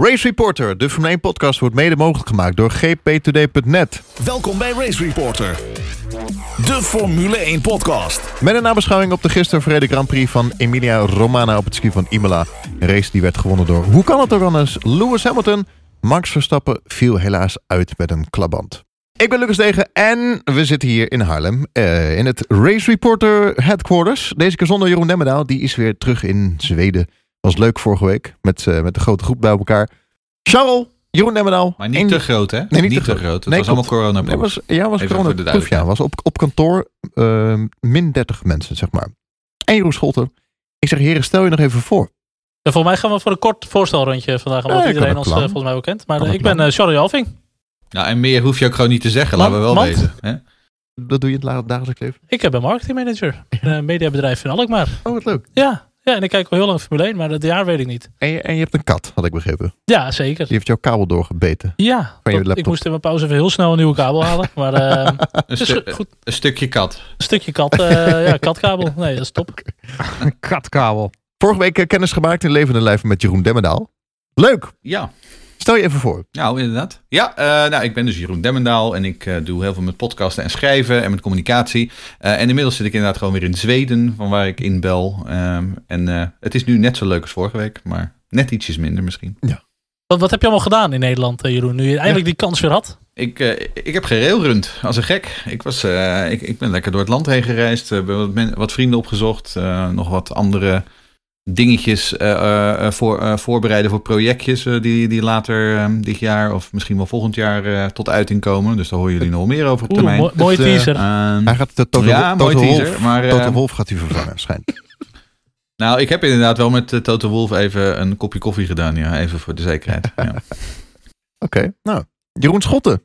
Race Reporter, de Formule 1 podcast, wordt mede mogelijk gemaakt door gptoday.net. Welkom bij Race Reporter, de Formule 1 podcast. Met een nabeschouwing op de gisteren verreden Grand Prix van Emilia Romana op het ski van Imola. Een race die werd gewonnen door, hoe kan het ook anders, Lewis Hamilton. Max Verstappen viel helaas uit met een klaband. Ik ben Lucas Degen en we zitten hier in Haarlem eh, in het Race Reporter Headquarters. Deze keer zonder Jeroen Demmendaal, die is weer terug in Zweden. Was leuk vorige week met, eh, met de grote groep bij elkaar. Charles, Jeroen Demmendaal. Maar niet en- te groot, hè? Nee, niet, te groot. Het Nee, was allemaal corona Nee, was, ja, was Even corona proef, ja. Was op, op kantoor eh, min 30 mensen, zeg maar. En Jeroen Scholten. Ik zeg, heren, stel je nog even voor. Ja, volgens mij gaan we voor een kort voorstelrondje vandaag, omdat Ja, ik iedereen ons eh, volgens mij wel kent. Maar Kan eh, ik ben Charlie Alving. Ja, en meer hoef je ook gewoon niet te zeggen, laten we wel weten. Hè? Dat doe je in het dagelijks leven. Ik eh, ben marketingmanager in een mediabedrijf in Alkmaar. Oh, wat leuk. Ja, ja, en ik kijk al heel lang Formule 1, maar het jaar weet ik niet. En je, en je hebt een kat, had ik begrepen. Ja, zeker. Die heeft jouw kabel doorgebeten. Ja, Van je tot- ik moest in mijn pauze even heel snel een nieuwe kabel halen. Maar eh, Een, het is stu- goed, een stukje kat. een stukje kat, eh, ja, katkabel. Nee, dat is top. Katkabel. Vorige week eh, kennis gemaakt in levende lijven met Jeroen Demmendaal. Leuk. Ja, Stel je even voor. nou inderdaad. Ja, eh, nou, ik ben dus Jeroen Demmendaal en ik eh, doe heel veel met podcasten en schrijven en met communicatie. Eh, en inmiddels zit ik inderdaad gewoon weer in Zweden, van waar ik inbel. Ehm en eh, het is nu net zo leuk als vorige week, maar net ietsjes minder misschien. Wat, wat heb je allemaal gedaan in Nederland, Jeroen? Nu je eindelijk die kans weer had. Ik, eh, ik heb gerailrund als een gek. Ik, was, eh, ik, ik ben lekker door het land heen gereisd. eh, ben wat, men- wat vrienden opgezocht. eh, nog wat andere dingetjes eh, eh, eh, voor, eh, voorbereiden voor projectjes. die, die later dit jaar of misschien wel volgend jaar eh, tot uiting komen. Dus daar horen jullie nog meer over op Oeh, termijn. mooie eh, teaser. Ehm, Hij gaat de Toto, ja, Toto teaser. Maar, eh, Toto Wolff gaat hij vervangen, schijnt. nou, ik heb inderdaad wel met eh, Toto Wolf even een kopje koffie gedaan. Ja, even voor de zekerheid. Ja. Oké, nou. Jeroen Schotten.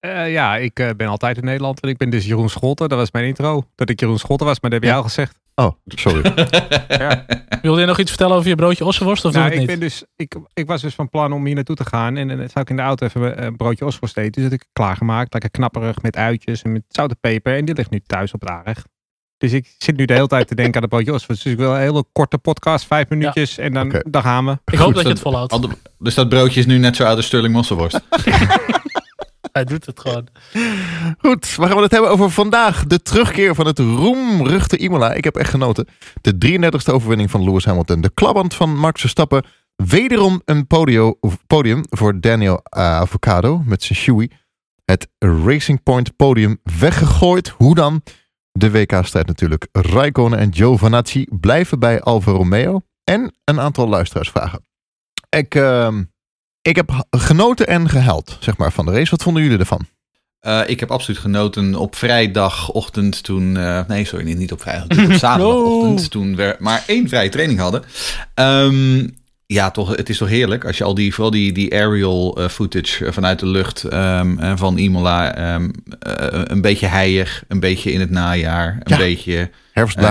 Eh, ja, ik eh, ben altijd in Nederland en ik ben dus Jeroen Scholten. Dat was mijn intro. Dat ik Jeroen Scholten was, maar dat heb je Ja. al gezegd. Oh, sorry. Wilde je nog iets vertellen over je broodje ossenworst of Nou, ik, het ben niet? dus, ik, ik was dus van plan om hier naartoe te gaan. En dan zou ik in de auto even een broodje osworst eten. Dus dat heb ik klaargemaakt. Lekker knapperig met uitjes en met zout en peper. En die ligt nu thuis op het aanrecht. Dus ik zit nu de hele tijd te denken aan de broodje osworst. Dus ik wil een hele korte podcast, vijf minuutjes. En dan, dan gaan we. Ik hoop Goed, dat je het volhoudt. De- dus dat broodje is nu net zo oud als Sterling Mosselworst. Hij doet het gewoon. Goed, waar gaan we het hebben over vandaag? De terugkeer van het roemruchte Imola. Ik heb echt genoten. De 33e overwinning van Lewis Hamilton. De klaband van Max Verstappen. Wederom een podio, podium voor Daniel eh, Avocado met zijn shoei. Het Racing Point podium weggegooid. Hoe dan? De WK-strijd natuurlijk. Raikkonen en Giovinazzi blijven bij Alfa Romeo. En een aantal luisteraarsvragen. Ik, ehm, ik heb genoten en gehuild, zeg maar, van de race. Wat vonden jullie ervan? Eh, ik heb absoluut genoten op vrijdagochtend toen... eh, nee, sorry, niet, op vrijdag. Op zaterdagochtend toen we maar één vrije training hadden. Ehm, ja, toch, het is toch heerlijk als je al die, vooral die, die aerial eh, footage vanuit de lucht ehm, eh, van Imola... ehm, eh, een beetje heilig, een beetje in het najaar, een Ja. beetje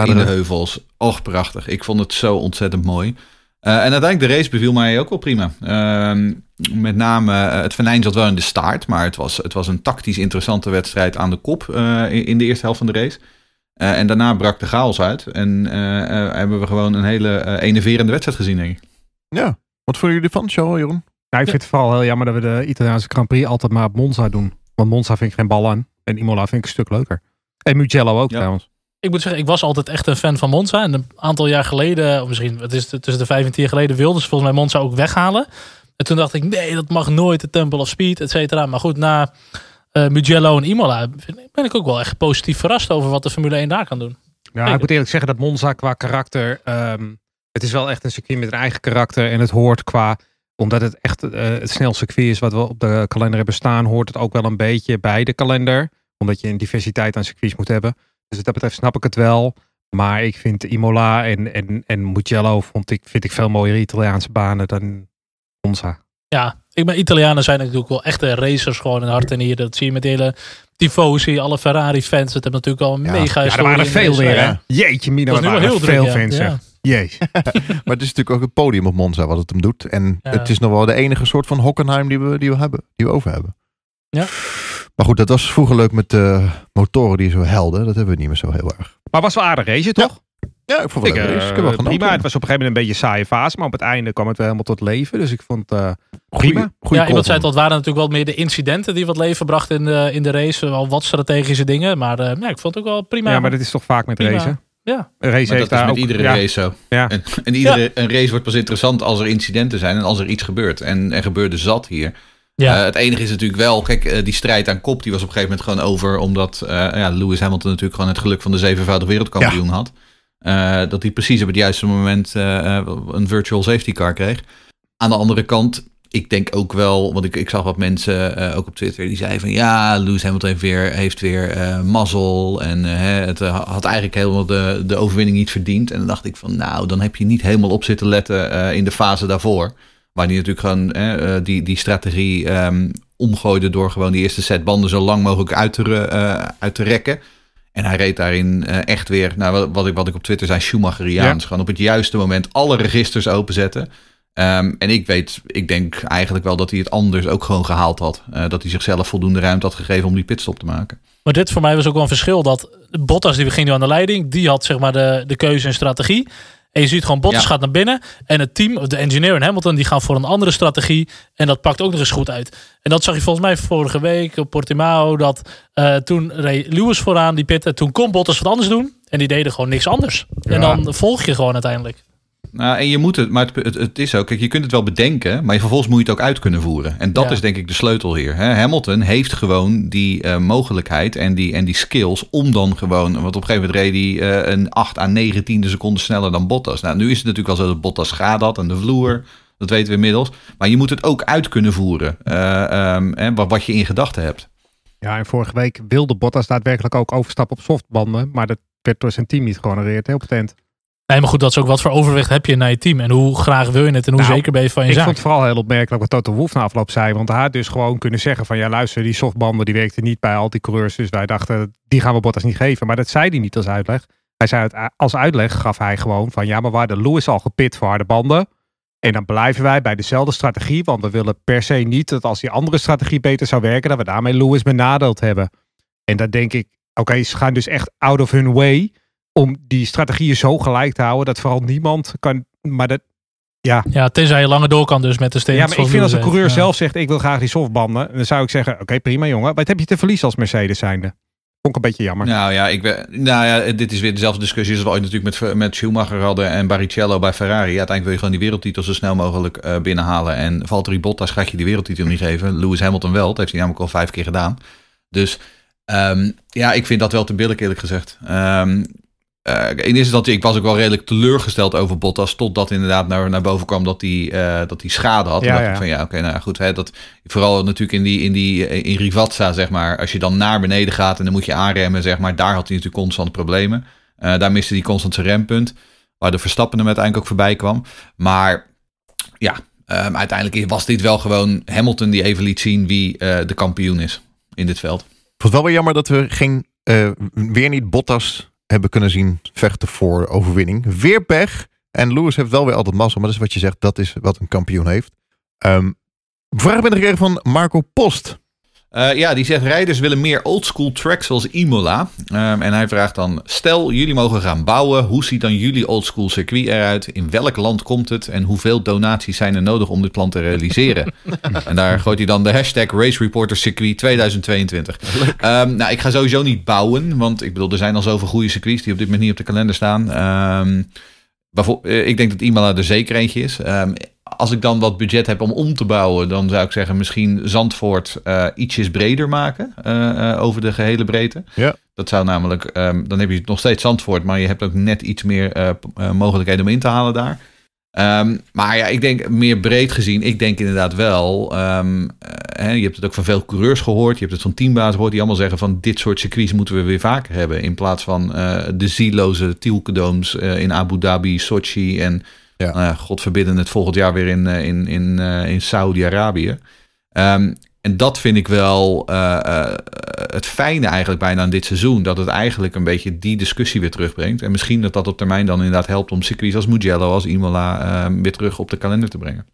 in de heuvels. Och, prachtig. Ik vond het zo ontzettend mooi. Eh, en uiteindelijk de race beviel mij ook wel prima. Ehm, met name eh, het venijn zat wel in de staart, maar het was, het was een tactisch interessante wedstrijd aan de kop eh, in, in de eerste helft van de race. Eh, en daarna brak de chaos uit en eh, eh, hebben we gewoon een hele eh, enerverende wedstrijd gezien, denk ik. Ja. Wat vonden jullie ervan, Charles, Jeroen? Nou, ik vind het vooral heel jammer dat we de Italiaanse Grand Prix altijd maar op Monza doen. Want Monza vind ik geen bal aan. En Imola vind ik een stuk leuker. En Mugello ook Ja. trouwens. Ik moet zeggen, ik was altijd echt een fan van Monza. En een aantal jaar geleden, of misschien het is tussen de vijf en tien jaar geleden, wilden ze volgens mij Monza ook weghalen. En toen dacht ik, nee, dat mag nooit, de Temple of Speed, et cetera. Maar goed, na eh Mugello en Imola ben ik ook wel echt positief verrast over wat de Formule 1 daar kan doen. Ja, Zeker. ik moet eerlijk zeggen dat Monza qua karakter... ehm, het is wel echt een circuit met een eigen karakter. En het hoort qua... Omdat het echt eh, het snel circuit is wat we op de kalender hebben staan... hoort het ook wel een beetje bij de kalender. Omdat je een diversiteit aan circuits moet hebben. Dus wat dat betreft snap ik het wel. Maar ik vind Imola en, en, en Mugello vond ik, vind ik veel mooiere Italiaanse banen dan Monza. Ja, ik ben Italianen zijn natuurlijk wel echte racers gewoon in hart en nieren. Dat zie je met de hele tifosi, alle Ferrari-fans. Het hebben natuurlijk al een Ja. mega Ja, er waren veel weer, ja. Jeetje, waren heel er veel druk, fans. Ja. Jeez. Maar het is natuurlijk ook het podium op Monza wat het hem doet. En Ja. het is nog wel de enige soort van Hockenheim die we, die we, hebben, die we over hebben. Ja. Maar goed, dat was vroeger leuk met de motoren die zo helden. Dat hebben we niet meer zo heel erg. Maar was wel aardig race, toch? Ja, ik vond het Ik, wel eh, leuk. Ik heb wel genoten. prima. Het was op een gegeven moment een beetje een saaie fase. Maar op het einde kwam het wel helemaal tot leven. Dus ik vond het eh, Goeie- prima. goeie ja, iemand zei call dat waren natuurlijk wel meer de incidenten die wat leven brachten in de, in de race. Wel wat strategische dingen. Maar eh, ja, ik vond het ook wel prima. Ja, maar dat is toch vaak met Prima. racen. Ja. Een race Maar heeft dat is met ook, iedere ja, race zo. Ja. En, en iedere een race wordt pas interessant als er incidenten zijn en als er iets gebeurt. En er gebeurde zat hier. Ja. Eh, het enige is natuurlijk wel, kijk, eh, die strijd aan kop die was op een gegeven moment gewoon over. Omdat eh, ja, Lewis Hamilton natuurlijk gewoon het geluk van de zevenvoudig wereldkampioen had. Dat hij precies op het juiste moment een virtual safety car kreeg. Aan de andere kant, ik denk ook wel, want ik, ik zag wat mensen ook op Twitter die zeiden van ja, Lewis Hamilton heeft weer, heeft weer mazzel en het had eigenlijk helemaal de, de overwinning niet verdiend. En dan dacht ik van nou, dan heb je niet helemaal op zitten letten in de fase daarvoor. Waar hij natuurlijk gewoon eh, die, die strategie ehm, omgooide door gewoon die eerste set banden zo lang mogelijk uit te, eh, uit te rekken. En hij reed daarin eh, echt weer, nou, wat- ik, wat ik op Twitter zei, Schumacheriaans. Gewoon op het juiste moment alle registers openzetten. Ehm, en ik weet, ik denk eigenlijk wel dat hij het anders ook gewoon gehaald had. Eh, dat hij zichzelf voldoende ruimte had gegeven om die pitstop te maken. Maar dit voor mij was ook wel een verschil. Dat Bottas, die ging nu aan de leiding. Die had zeg maar de, de keuze en strategie. En je ziet gewoon, Bottas Ja. gaat naar binnen. En het team, de engineer en Hamilton, die gaan voor een andere strategie. En dat pakt ook nog eens goed uit. En dat zag je volgens mij vorige week op Portimao. Dat eh, toen reed Lewis vooraan, die pitten. Toen kon Bottas wat anders doen. En die deden gewoon niks anders. En dan volg je gewoon uiteindelijk. Nou, en je moet het, maar het, het, het is ook, kijk, je kunt het wel bedenken, maar je vervolgens moet je het ook uit kunnen voeren. En dat Ja. is denk ik de sleutel hier. Hè? Hamilton heeft gewoon die eh, mogelijkheid en die, en die skills om dan gewoon, want op een gegeven moment reed hij eh, een 8 à 9 tiende seconden sneller dan Bottas. Nou, nu is het natuurlijk al zo dat Bottas gaat dat aan de vloer, dat weten we inmiddels. Maar je moet het ook uit kunnen voeren, eh, ehm, hè, wat, wat je in gedachten hebt. Ja, en vorige week wilde Bottas daadwerkelijk ook overstappen op softbanden. Maar dat werd door zijn team niet gehonoreerd hè, op het eind. Nee, maar goed, dat is ook wat voor overwicht heb je naar je team. En hoe graag wil je het en hoe Nou, zeker ben je van je Ik zaak. vond het vooral heel opmerkelijk wat Toto Wolff na afloop zei. Want hij had dus gewoon kunnen zeggen van ja luister, die softbanden die werkten niet bij al die coureurs. Dus wij dachten, die gaan we Bottas niet geven. Maar dat zei hij niet als uitleg. Hij zei het als uitleg gaf hij gewoon van ja, maar we hadden Lewis al gepit voor harde banden. En dan blijven wij bij dezelfde strategie. Want we willen per se niet dat als die andere strategie beter zou werken, dat we daarmee Lewis benadeeld hebben. En dan denk ik, oké, ze gaan dus echt out of hun way om die strategieën zo gelijk te houden dat vooral niemand kan. Maar dat, Ja, tenzij je langer door kan dus met de steen. ja, maar ik vind als een coureur. Ja. zelf zegt ik wil graag die softbanden, dan zou ik zeggen oké prima jongen, wat heb je te verliezen als Mercedes zijnde? Vond ik een beetje jammer. Nou ja, ik, we- nou ja, dit is weer dezelfde discussie als we ooit natuurlijk met, met Schumacher hadden en Barrichello bij Ferrari. Ja, uiteindelijk wil je gewoon die wereldtitel zo snel mogelijk eh, binnenhalen. En Valtteri Bottas ga je die wereldtitel niet geven. Lewis Hamilton wel, dat heeft hij namelijk al vijf keer gedaan. Dus ehm, ja, ik vind dat wel te billig eerlijk gezegd. Ehm, eh, in eerste instantie, ik was ook wel redelijk teleurgesteld over Bottas. Totdat inderdaad naar, naar boven kwam dat hij, eh, dat hij schade had. Ja, Toen dacht ja. ik van ja, oké, nou ja, goed. Hè, dat, vooral natuurlijk in die, in die in Rivazza, zeg maar. Als je dan naar beneden gaat en dan moet je aanremmen, zeg maar. Daar had hij natuurlijk constant problemen. Eh, daar miste hij constant zijn rempunt. Waar de Verstappen hem uiteindelijk ook voorbij kwam. Maar ja, ehm, uiteindelijk was dit wel gewoon Hamilton die even liet zien wie eh, de kampioen is in dit veld. Ik vond het wel weer jammer dat we geen, eh, weer niet Bottas hebben kunnen zien vechten voor overwinning. Weer pech. En Lewis heeft wel weer altijd mazzel. Maar dat is wat je zegt, dat is wat een kampioen heeft. Ehm vraag ben ik gekregen van Marco Post. Eh, ja, die zegt rijders willen meer oldschool tracks zoals Imola. Ehm, en hij vraagt dan, stel jullie mogen gaan bouwen. Hoe ziet dan jullie oldschool circuit eruit? In welk land komt het? En hoeveel donaties zijn er nodig om dit plan te realiseren? en daar gooit hij dan de hashtag Race Reporter Circuit 2022. Ehm, nou, ik ga sowieso niet bouwen. Want ik bedoel, er zijn al zoveel goede circuits die op dit moment niet op de kalender staan. Ehm, eh, ik denk dat Imola er zeker eentje is. Ehm, als ik dan wat budget heb om om te bouwen, dan zou ik zeggen misschien Zandvoort eh, ietsjes breder maken eh, eh, over de gehele breedte. Ja. Dat zou namelijk, ehm, dan heb je nog steeds Zandvoort, maar je hebt ook net iets meer eh, eh, mogelijkheden om in te halen daar. Ehm, maar ja, ik denk meer breed gezien, ik denk inderdaad wel. ehm, eh, hè, je hebt het ook van veel coureurs gehoord, je hebt het van teambaas gehoord, die allemaal zeggen van dit soort circuits moeten we weer vaker hebben. In plaats van eh, de zieloze Tielkedooms eh in Abu Dhabi, Sochi en Ja. God verbidden het volgend jaar weer in, in, in, in Saudi-Arabië. Ehm, en dat vind ik wel eh, eh, het fijne eigenlijk bijna aan dit seizoen. Dat het eigenlijk een beetje die discussie weer terugbrengt. En misschien dat dat op termijn dan inderdaad helpt om circuits als Mugello, als Imola ehm, weer terug op de kalender te brengen.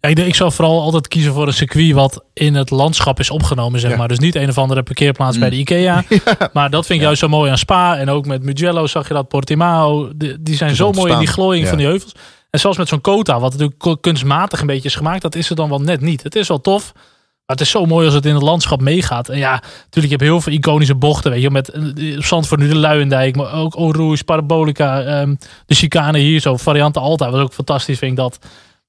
Ja, ik, zou vooral altijd kiezen voor een circuit wat in het landschap is opgenomen, zeg Ja. maar. Dus niet een of andere parkeerplaats bij de Ikea. Maar dat vind ik juist zo mooi aan Spa. En ook met Mugello zag je dat, Portimao. Die, die zijn zo mooi in die glooiing van die heuvels. En zelfs met zo'n Kota, wat natuurlijk kunstmatig een beetje is gemaakt, dat is het dan wel net niet. Het is wel tof. Maar het is zo mooi als het in het landschap meegaat. En ja, natuurlijk, je hebt heel veel iconische bochten. Weet je, met eh, op Zandvoort nu de Luiendijk, maar ook Rouge, Parabolica, ehm, de chicane hier zo. Varianten Alta was ook fantastisch, vind ik dat.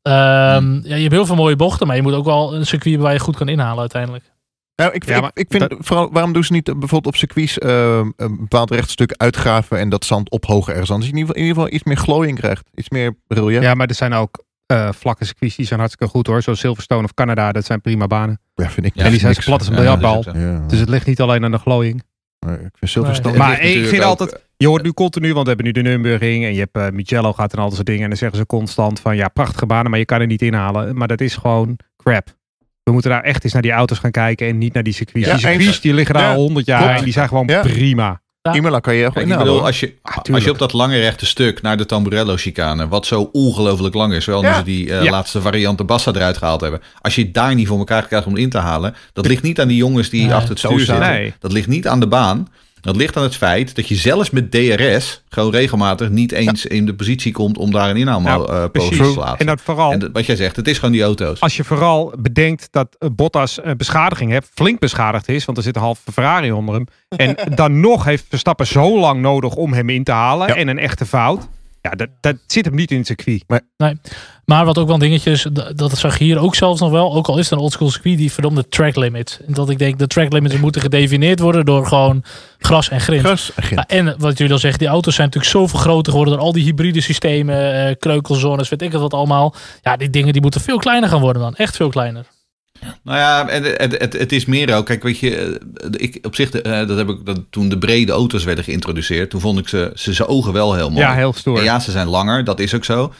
Ehm, ja, je hebt heel veel mooie bochten, maar je moet ook wel een circuit hebben waar je goed kan inhalen uiteindelijk. Nou, ik, Ja, ik, maar ik vind dat- vooral, waarom doen ze niet eh, bijvoorbeeld op circuits eh, een bepaald rechtstuk uitgraven en dat zand ophogen ergens anders? In ieder, geval, in ieder geval iets meer glooiing krijgt. Iets meer relief. Ja, maar er zijn ook eh, vlakke circuits die zijn hartstikke goed hoor. Zoals Silverstone of Canada, dat zijn prima banen. Ja, vind ik. Ja, en die zijn zo plat als een Ja, biljartbal. Ja. Dus het ligt niet alleen aan de glooiing. Maar ik vind Silverstone... Nee. Maar ik vind ook- altijd, je hoort nu continu, want we hebben nu de Nürburgring en je hebt eh Mugello gaat en al dat soort dingen. En dan zeggen ze constant van ja, prachtige banen, maar je kan er niet inhalen. Maar dat is gewoon crap. We moeten daar echt eens naar die auto's gaan kijken en niet naar die circuits. Ja, die circuits die liggen daar Ja, al 100 jaar klopt. en die zijn gewoon Ja. prima. Imola kan je ik bedoel, hoor. als je, als je op dat lange rechte stuk naar de Tamburello-chicane, wat zo ongelooflijk lang is, wel nu Ja. ze die eh, Ja. laatste variant de Bassa eruit gehaald hebben. Als je het daar niet voor elkaar krijgt om in te halen, dat ligt niet aan die jongens die Nee, achter het zo stuur staan. zitten. Nee. Dat ligt niet aan de baan. Dat ligt aan het feit dat je zelfs met DRS gewoon regelmatig niet eens in de positie komt om daar een Nou, inhaalpost precies. te plaatsen. En dat vooral, En dat- wat jij zegt, het is gewoon die auto's. als je vooral bedenkt dat eh, Bottas een beschadiging heeft, flink beschadigd is, want er zit een halve Ferrari onder hem. En dan nog heeft Verstappen zo lang nodig om hem in te halen Ja. en een echte fout. Ja, dat, dat zit hem niet in het circuit. Maar wat ook wel een dingetje is, dat, dat zag je hier ook zelfs nog wel. Ook al is het een oldschool circuit, die verdomde track limit. En dat ik denk, de track limits moeten gedefinieerd worden door gewoon gras en grind. Gras en grind. Ja, en wat jullie al zeggen, die auto's zijn natuurlijk zoveel groter geworden door al die hybride systemen, eh, kreukelzones, weet ik het wat allemaal. Ja, die dingen die moeten veel kleiner gaan worden dan. Echt veel kleiner. Nou ja, en het, het, het is meer ook. Kijk, weet je, eh, ik, op zich, eh, dat heb ik dat, toen de brede auto's werden geïntroduceerd, toen vond ik ze, ze, ze ogen wel heel mooi. Ja, heel stoer. En ja, ze zijn langer, dat is ook zo.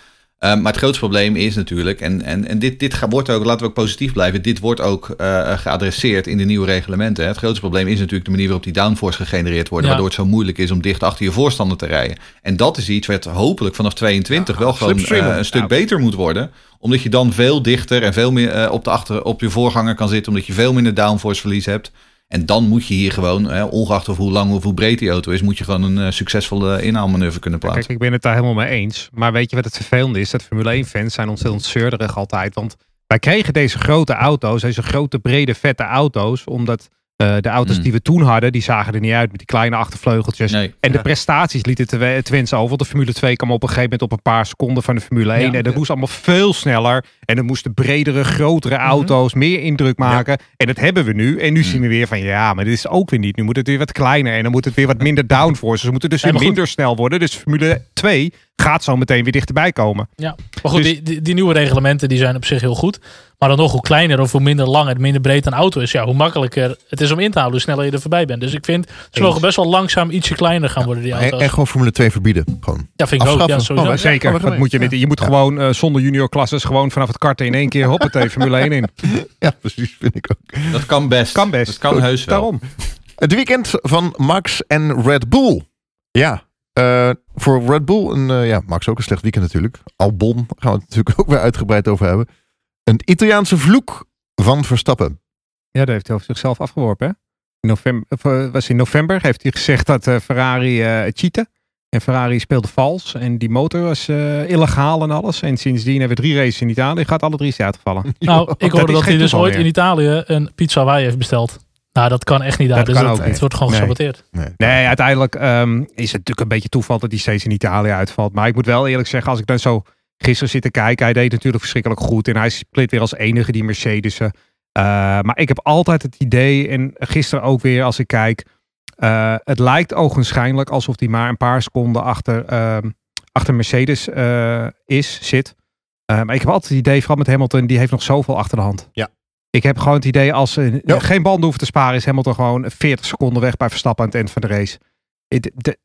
Um, maar het grootste probleem is natuurlijk, en, en, en dit, dit wordt ook, laten we ook positief blijven, dit wordt ook uh, geadresseerd in de nieuwe reglementen. Het grootste probleem is natuurlijk de manier waarop die downforce gegenereerd worden, ja. waardoor het zo moeilijk is om dicht achter je voorstander te rijden. En dat is iets wat hopelijk vanaf 22 ja, wel gewoon uh, een stuk beter moet worden, omdat je dan veel dichter en veel meer uh, op, de achter, op je voorganger kan zitten, omdat je veel minder downforce verlies hebt. En dan moet je hier gewoon, hè, ongeacht of hoe lang of hoe breed die auto is, moet je gewoon een uh, succesvolle inhaalmanoeuvre kunnen plaatsen. Kijk, ik ben het daar helemaal mee eens. Maar weet je wat het vervelende is? Dat Formule 1-fans zijn ontzettend zeurderig altijd. Want wij kregen deze grote auto's, deze grote, brede, vette auto's, omdat uh, de auto's Hmm. die we toen hadden, die zagen er niet uit met die kleine achtervleugeltjes. Nee. En de prestaties lieten te, wensen over. De Formule 2 kwam op een gegeven moment op een paar seconden van de Formule 1. Ja. en dat moest allemaal veel sneller. En er moesten bredere, grotere Mhm. auto's, meer indruk maken. En dat hebben we nu. En nu zien we weer van ja, maar dit is ook weer niet. Nu moet het weer wat kleiner en dan moet het weer wat minder downforce. Ze moeten dus weer minder snel worden. Dus Formule 2 gaat zo meteen weer dichterbij komen. Ja, maar goed, Dus- die, die, die nieuwe reglementen die zijn op zich heel goed. Maar dan nog, hoe kleiner of hoe minder lang en minder breed een auto is, ja, hoe makkelijker het is om in te halen, hoe sneller je er voorbij bent. Dus ik vind, ze mogen best wel langzaam ietsje kleiner gaan worden, die En, auto's. en gewoon Formule 2 verbieden. Gewoon. ja, vind ik ook. Ja, sowieso. Oh, Zeker, Ja, dat moet je niet. Je moet gewoon eh, zonder juniorklasses gewoon vanaf het karten in één keer hoppatee Formule 1 in. Ja, precies, vind ik ook. Dat kan best. Kan best. Dat kan heus wel. Daarom. Het weekend van Max en Red Bull. Ja, eh, voor Red Bull, een, eh, ja, Max ook een slecht weekend natuurlijk. Albon gaan we het natuurlijk ook weer uitgebreid over hebben. Een Italiaanse vloek van Verstappen. Ja, dat heeft hij over zichzelf afgeworpen. Hè? In november, of, eh, was in november heeft hij gezegd dat eh, Ferrari eh cheatte. En Ferrari speelde vals. En die motor was eh, illegaal en alles. En sindsdien hebben we drie races in Italië. Gaat alle drie is hij uitgevallen. Nou, ik hoorde dat, hij dus ooit meer. in Italië een pizza Hawaii heeft besteld. Nou, dat kan echt niet daar. Dat dus kan dat, ook het wordt gewoon Nee. gesaboteerd. Nee. Nee, uiteindelijk ehm, is het natuurlijk een beetje toeval dat hij steeds in Italië uitvalt. Maar ik moet wel eerlijk zeggen, als ik dan zo gisteren zit te kijken. Hij deed natuurlijk verschrikkelijk goed. En hij split weer als enige die Mercedes'en. Eh, maar ik heb altijd het idee, en gisteren ook weer als ik kijk. eh, het lijkt ogenschijnlijk alsof hij maar een paar seconden achter, ehm, achter Mercedes eh, is, zit. Maar ik heb altijd het idee, vooral met Hamilton, die heeft nog zoveel achter de hand. Ja. Ik heb gewoon het idee, als ze Ja. geen banden hoeven te sparen, is Hamilton gewoon 40 seconden weg bij Verstappen aan het eind van de race.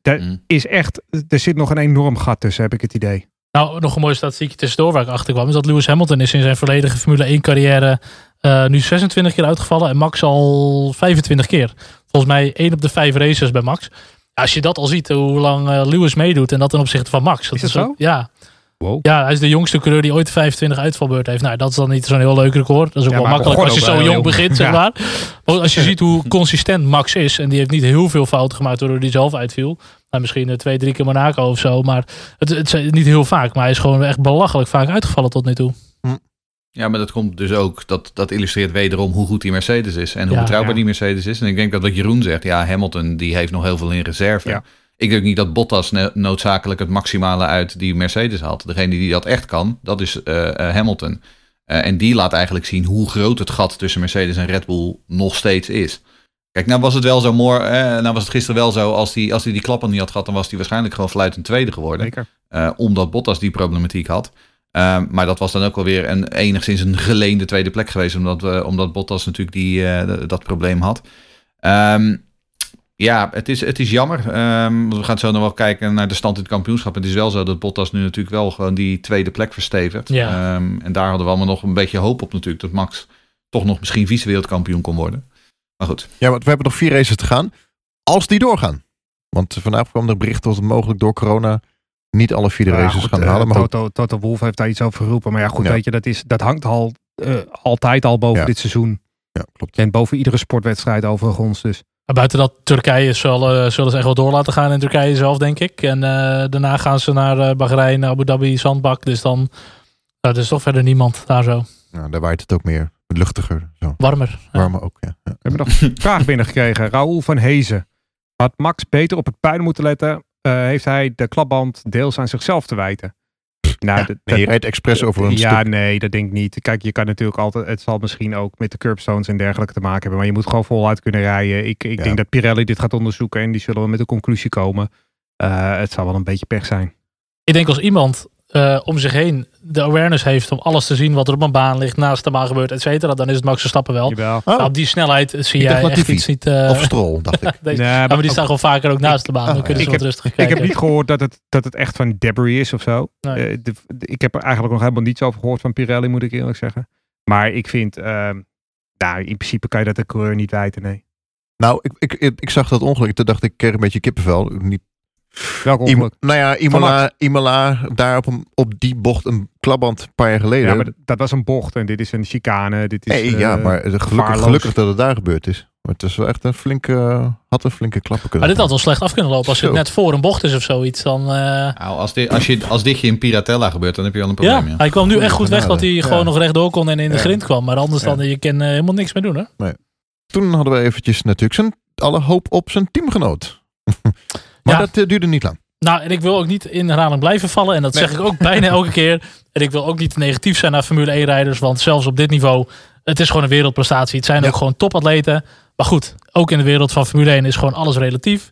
De- Mm. is echt, er zit nog een enorm gat tussen, heb ik het idee. Nou, nog een mooie statistiekje tussendoor waar ik achter kwam. Is dat Lewis Hamilton is in zijn volledige Formule 1 carrière eh, nu 26 keer uitgevallen. En Max al 25 keer. Volgens mij 1 op de 5 races bij Max. Ja, als je dat al ziet, hoe lang eh, Lewis meedoet. En dat ten opzichte van Max. Is dat ook- zo? Ja. Wow. Ja, hij is de jongste coureur die ooit de 25 uitvalbeurt heeft. Nou, dat is dan niet zo'n heel leuk record. Dat is ook Ja, wel makkelijk als je zo jong begint, zeg Ja. maar. Maar als je ziet hoe consistent Max is. En die heeft niet heel veel fouten gemaakt doordat hij zelf uitviel. Nou, misschien eh, twee, drie keer Monaco of zo. Maar het, het is niet heel vaak. Maar hij is gewoon echt belachelijk vaak uitgevallen tot nu toe. Ja, maar dat komt dus ook, dat, dat illustreert wederom hoe goed die Mercedes is. En hoe Ja, betrouwbaar ja. die Mercedes is. En ik denk dat wat Jeroen zegt, ja, Hamilton die heeft nog heel veel in reserve. Ja. Ik denk niet dat Bottas noodzakelijk het maximale uit die Mercedes haalt. Degene die dat echt kan, dat is eh, eh, Hamilton. Eh, en die laat eigenlijk zien hoe groot het gat tussen Mercedes en Red Bull nog steeds is. Kijk, nou was het wel zo mooi. Eh, nou was het gisteren wel zo. Als hij die, als die, die klappen niet had gehad, dan was hij waarschijnlijk gewoon fluitend tweede geworden. Zeker. Omdat Bottas die problematiek had. Ehm, maar dat was dan ook wel weer een, enigszins een geleende tweede plek geweest. Omdat, omdat Bottas natuurlijk die, dat probleem had. Ehm, ja, het is, het is jammer. Ehm, we gaan zo nog wel kijken naar de stand in het kampioenschap. Het is wel zo dat Bottas nu natuurlijk wel gewoon die tweede plek verstevigt. Ja. Ehm, en daar hadden we allemaal nog een beetje hoop op natuurlijk. Dat Max toch nog misschien vice-wereldkampioen kon worden. Maar goed. Ja, want we hebben nog vier races te gaan. Als die doorgaan. Want vandaag kwam er bericht dat het mogelijk door corona niet alle vier de Ja, races goed, gaan eh, halen. Maar Toto, Toto Wolf heeft daar iets over geroepen. Maar ja, goed, Ja. weet je, dat, is, dat hangt al, eh, altijd al boven Ja. dit seizoen. ja, klopt. En boven iedere sportwedstrijd overigens. Dus Maar buiten dat, Turkije zullen, zullen ze echt wel door laten gaan in Turkije zelf, denk ik. En eh, daarna gaan ze naar eh, Bahrein, Abu Dhabi, Zandbak. Dus dan nou, er is toch verder niemand daar zo. Nou, daar waait het ook meer luchtiger. Zo. Warmer. Ja. Warmer ook, ja. ja. we hebben nog een vraag binnengekregen. Raoul van Hezen. Had Max beter op het puin moeten letten? Eh, heeft hij de klapband deels aan zichzelf te wijten? Nou, Ja, dat- nee, je dat- rijdt expres over een ja, stuk. nee, dat denk ik niet. Kijk, je kan natuurlijk altijd. Het zal misschien ook met de curbstones en dergelijke te maken hebben. Maar je moet gewoon voluit kunnen rijden. Ik, ik Ja. denk dat Pirelli dit gaat onderzoeken en die zullen wel met een conclusie komen. Eh, het zal wel een beetje pech zijn. Ik denk als iemand eh, om zich heen de awareness heeft om alles te zien wat er op een baan ligt, naast de baan gebeurt, et cetera, dan is het Max Verstappen wel. Jawel. Oh, Nou, op die snelheid zie Ik jij echt iets niet... eh, of strol, dacht ik. deze- Nee, maar die staan gewoon vaker ook naast de baan. Ah, Dan kunnen ja. ze Ik wat rustig Ik kijken. heb niet gehoord dat het, dat het echt van debris is of zo. Nee. Eh, de- de- ik heb er eigenlijk nog helemaal niets over gehoord van Pirelli, moet ik eerlijk zeggen. Maar ik vind, ehm, nou, in principe kan je dat de coureur niet wijten, nee. Nou, ik, ik, ik, ik zag dat ongeluk. Toen dacht ik, ik kreeg een beetje kippenvel. Niet, Welk nou ja, Imola, Imola daar op, een, op die bocht een klapband een paar jaar geleden. Ja, maar dat, was een bocht en dit is een chicane. Dit is, nee, ja, eh, maar gelukkig, gelukkig dat het daar gebeurd is. Maar het is wel echt een flinke, had een flinke klappen kunnen Maar dit had wel slecht af kunnen lopen. Als het net voor een bocht is of zoiets, dan... eh, Nou, als, dit, als, je, als dit je in Piratella gebeurt, dan heb je wel een ja, probleem. Ja. hij kwam nu echt goed weg dat hij gewoon Ja. nog rechtdoor kon en in de Ja. grind kwam. Maar anders Ja. dan, je kan eh, helemaal niks meer doen hè. Toen hadden we eventjes natuurlijk zijn, alle hoop op zijn teamgenoot. maar Ja. dat eh, duurde niet lang. Nou, en ik wil ook niet in herhaling blijven vallen. En dat Nee. zeg ik ook bijna elke keer. En ik wil ook niet negatief zijn naar Formule 1 rijders. Want zelfs op dit niveau, het is gewoon een wereldprestatie. Het zijn Ja. ook gewoon topatleten. Maar goed, ook in de wereld van Formule 1 is gewoon alles relatief.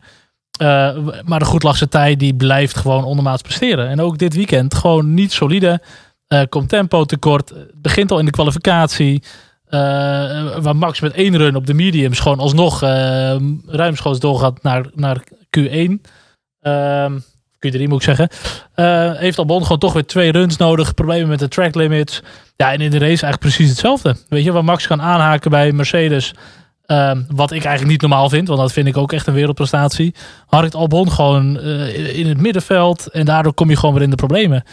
Eh, maar de goedlachse tijd die blijft gewoon ondermaats presteren. En ook dit weekend gewoon niet solide. Eh, komt tempo tekort. Het begint al in de kwalificatie. Eh, waar Max met één run op de mediums gewoon alsnog eh, ruimschoots doorgaat naar, naar Q1. Ehm, Q3 moet ik zeggen. Eh, heeft Albon gewoon toch weer twee runs nodig. Problemen met de track limits. Ja, en in de race eigenlijk precies hetzelfde. Weet je, waar Max kan aanhaken bij Mercedes. ehm, wat ik eigenlijk niet normaal vind, want dat vind ik ook echt een wereldprestatie. Harkt Albon gewoon eh, in het middenveld. En daardoor kom je gewoon weer in de problemen.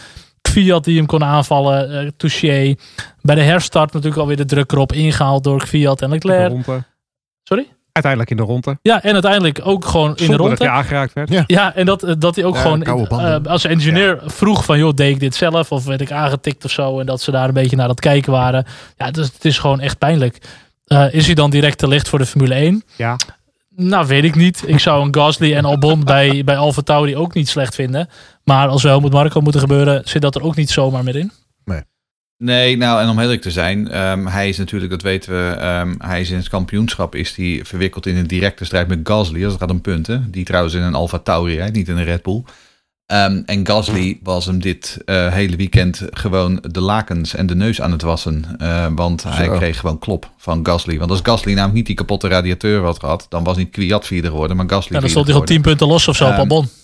Fiat die hem kon aanvallen. Touché. Bij de herstart natuurlijk alweer de druk erop ingehaald door Fiat en Leclerc. Sorry? Uiteindelijk in de ronde. Ja, en uiteindelijk ook gewoon in de Zonder dat ronde. hij aangeraakt werd. Ja. Ja, en dat, eh, dat hij ook Ja, gewoon eh, als engineer vroeg van joh, deed ik dit zelf of werd ik aangetikt of zo en dat ze daar een beetje naar het kijken waren. Ja, dus het is gewoon echt pijnlijk. Eh, is hij dan direct te licht voor de Formule 1? Ja. Nou, weet ik niet. Ik zou een Gasly en Albon bij, bij Alfa Tauri ook niet slecht vinden. Maar als wel moet Marco moeten gebeuren, zit dat er ook niet zomaar meer in. Nee, nou en om eerlijk te zijn, ehm, hij is natuurlijk, dat weten we, ehm, hij is in het kampioenschap is hij verwikkeld in een directe strijd met Gasly. Dat gaat om punten. Die trouwens in een Alfa Tauri rijdt, niet in een Red Bull. Ehm, en Gasly was hem dit eh, hele weekend gewoon de lakens en de neus aan het wassen. Want hij kreeg gewoon klop van Gasly. Want als Gasly namelijk niet die kapotte radiateur had gehad, dan was niet Kwiat vierde geworden, maar Gasly Ja, dan stond hij geworden. 10 punten los of zo op is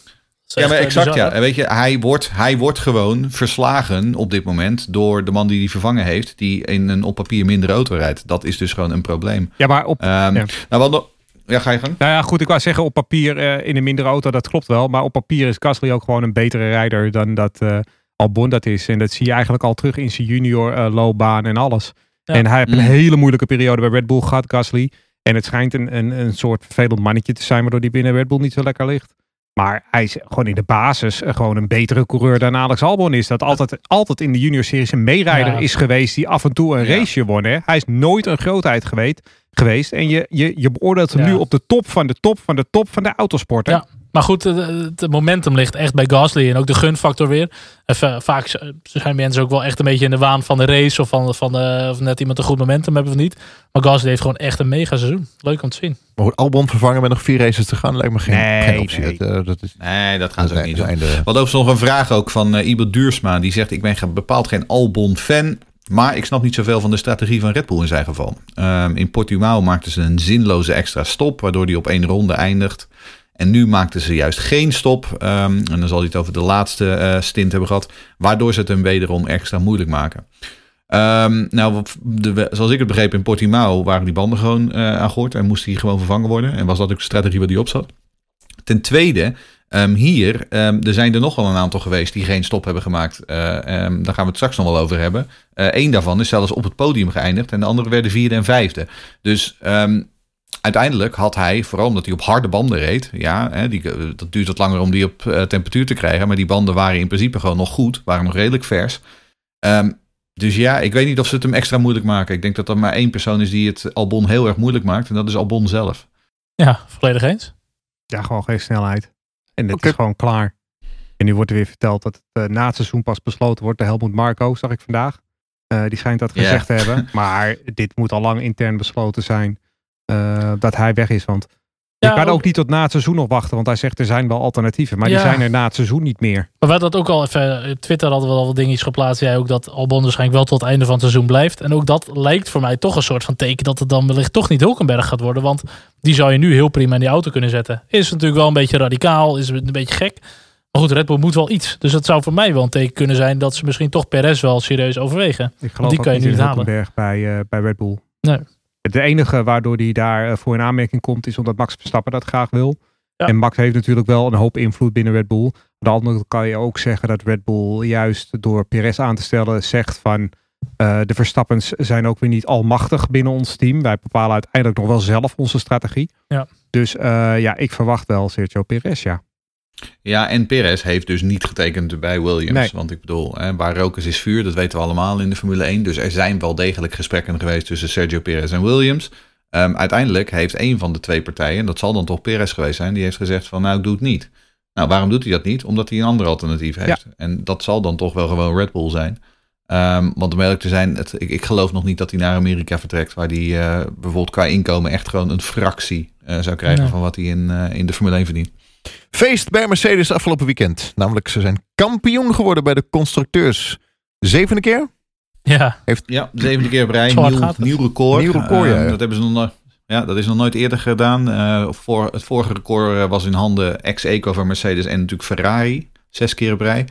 Ja, maar eh, exact bizar, ja. En weet je, hij wordt, hij wordt gewoon verslagen op dit moment door de man die hij vervangen heeft, die in een op papier mindere auto rijdt. Dat is dus gewoon een probleem. Ja, maar op, Ehm, Ja. Nou, wat nog- ja, ga je gang. Nou ja, goed, ik wou zeggen op papier eh, in een mindere auto, dat klopt wel. Maar op papier is Gasly ook gewoon een betere rijder dan dat eh, Albon dat is. En dat zie je eigenlijk al terug in zijn junior eh, loopbaan en alles. Ja. En hij heeft een Mm. hele moeilijke periode bij Red Bull gehad, Gasly. En het schijnt een, een, een soort vervelend mannetje te zijn, waardoor hij binnen Red Bull niet zo lekker ligt. Maar hij is gewoon in de basis eh, gewoon een betere coureur dan Alex Albon is. Dat altijd, altijd in de junior series een meerijder Ja. is geweest die af en toe een Ja. raceje won. Hè? Hij is nooit een grootheid geweest. geweest. En je, je, je beoordeelt hem Ja. nu op de top van de top van de top van de autosport. Hè? Ja. Maar goed, het, momentum ligt echt bij Gasly en ook de gunfactor weer. En vaak zijn mensen ook wel echt een beetje in de waan van de race of van, van de, of net iemand een goed momentum hebben of niet. Maar Gasly heeft gewoon echt een mega seizoen. Leuk om te zien. Maar goed, Albon vervangen met nog vier races te gaan lijkt me geen, Nee, geen optie. nee. Dat, eh, dat is Nee, dat gaan ze ook niet doen. hadden overigens nog een vraag ook van uh, Ibe Duursma. Die zegt, ik ben bepaald geen Albon-fan. Maar ik snap niet zoveel van de strategie van Red Bull in zijn geval. Ehm, in Portimao maakten ze een zinloze extra stop. Waardoor hij op één ronde eindigt. En nu maakten ze juist geen stop. Ehm, en dan zal hij het over de laatste eh, stint hebben gehad. Waardoor ze het hem wederom extra moeilijk maken. Ehm, nou, zoals ik het begreep in Portimao waren die banden gewoon eh aan gort. En moest die gewoon vervangen worden. En was dat ook de strategie waar die op zat. Ten tweede, ehm, hier, er zijn er nog wel een aantal geweest die geen stop hebben gemaakt. Ehm, daar gaan we het straks nog wel over hebben. Eén daarvan is zelfs op het podium geëindigd. En de andere werden vierde en vijfde. Dus uiteindelijk had hij, vooral omdat hij op harde banden reed. Ja, hè, die, dat duurt wat langer om die op eh, temperatuur te krijgen. Maar die banden waren in principe gewoon nog goed. Waren nog redelijk vers. Ehm, dus ja, ik weet niet of ze het hem extra moeilijk maken. Ik denk dat er maar één persoon is die het Albon heel erg moeilijk maakt. En dat is Albon zelf. Ja, volledig eens. Ja, gewoon geen snelheid. En het Oké. is gewoon klaar. En nu wordt er weer verteld dat het eh, na het seizoen pas besloten wordt. De Helmoet Marco, zag ik vandaag. Eh, die schijnt dat gezegd te hebben. Maar dit moet al lang intern besloten zijn eh, dat hij weg is. Want je Ja, kan ook ook- niet tot na het seizoen nog wachten. Want hij zegt er zijn wel alternatieven. Maar die zijn er na het seizoen niet meer. Maar we hadden dat ook al even. op Twitter hadden we al wat dingetjes geplaatst. Jij ook dat Albon waarschijnlijk wel tot het einde van het seizoen blijft. En ook dat lijkt voor mij toch een soort van teken dat het dan wellicht toch niet Hulkenberg gaat worden. Want die zou je nu heel prima in die auto kunnen zetten. Is natuurlijk wel een beetje radicaal, is een beetje gek. Maar goed, Red Bull moet wel iets. Dus het zou voor mij wel een teken kunnen zijn dat ze misschien toch Perez wel serieus overwegen. Ik geloof die kan je nu niet halen. Hulkenberg bij, eh, bij Red Bull. Nee. De enige waardoor hij daar eh, voor in aanmerking komt is omdat Max Verstappen dat graag wil. Ja. En Max heeft natuurlijk wel een hoop invloed binnen Red Bull. Aan de andere kant kan je ook zeggen dat Red Bull juist door Perez aan te stellen zegt van eh, de Verstappens zijn ook weer niet almachtig binnen ons team. Wij bepalen uiteindelijk nog wel zelf onze strategie. Ja. Dus eh, ja, ik verwacht wel Sergio Perez, ja. Ja, en Perez heeft dus niet getekend bij Williams. Nee. Want ik bedoel, hè, waar rook is, is vuur. Dat weten we allemaal in de Formule 1. Dus er zijn wel degelijk gesprekken geweest tussen Sergio Perez en Williams. Ehm, uiteindelijk heeft een van de twee partijen, en dat zal dan toch Perez geweest zijn, die heeft gezegd van nou, ik doe het niet. Nou, waarom doet hij dat niet? Omdat hij een ander alternatief heeft. En dat zal dan toch wel gewoon Red Bull zijn. Ehm, want om eerlijk te zijn, het, ik, ik geloof nog niet dat hij naar Amerika vertrekt, waar hij eh, bijvoorbeeld qua inkomen echt gewoon een fractie eh, zou krijgen Nee. van wat hij in, eh, in de Formule 1 verdient. Feest bij Mercedes afgelopen weekend. Namelijk, ze zijn kampioen geworden bij de constructeurs. Zevende keer? Ja, Ja, zevende keer op rij. Zo hard Nieuw, gaat het. nieuw record. Nieuw record, ja, Eh, ja. Dat hebben ze nog nooit. Ja, dat is nog nooit eerder gedaan. Eh, voor, het vorige record eh, was in handen ex-Eco van Mercedes en natuurlijk Ferrari. Zes keer op rij.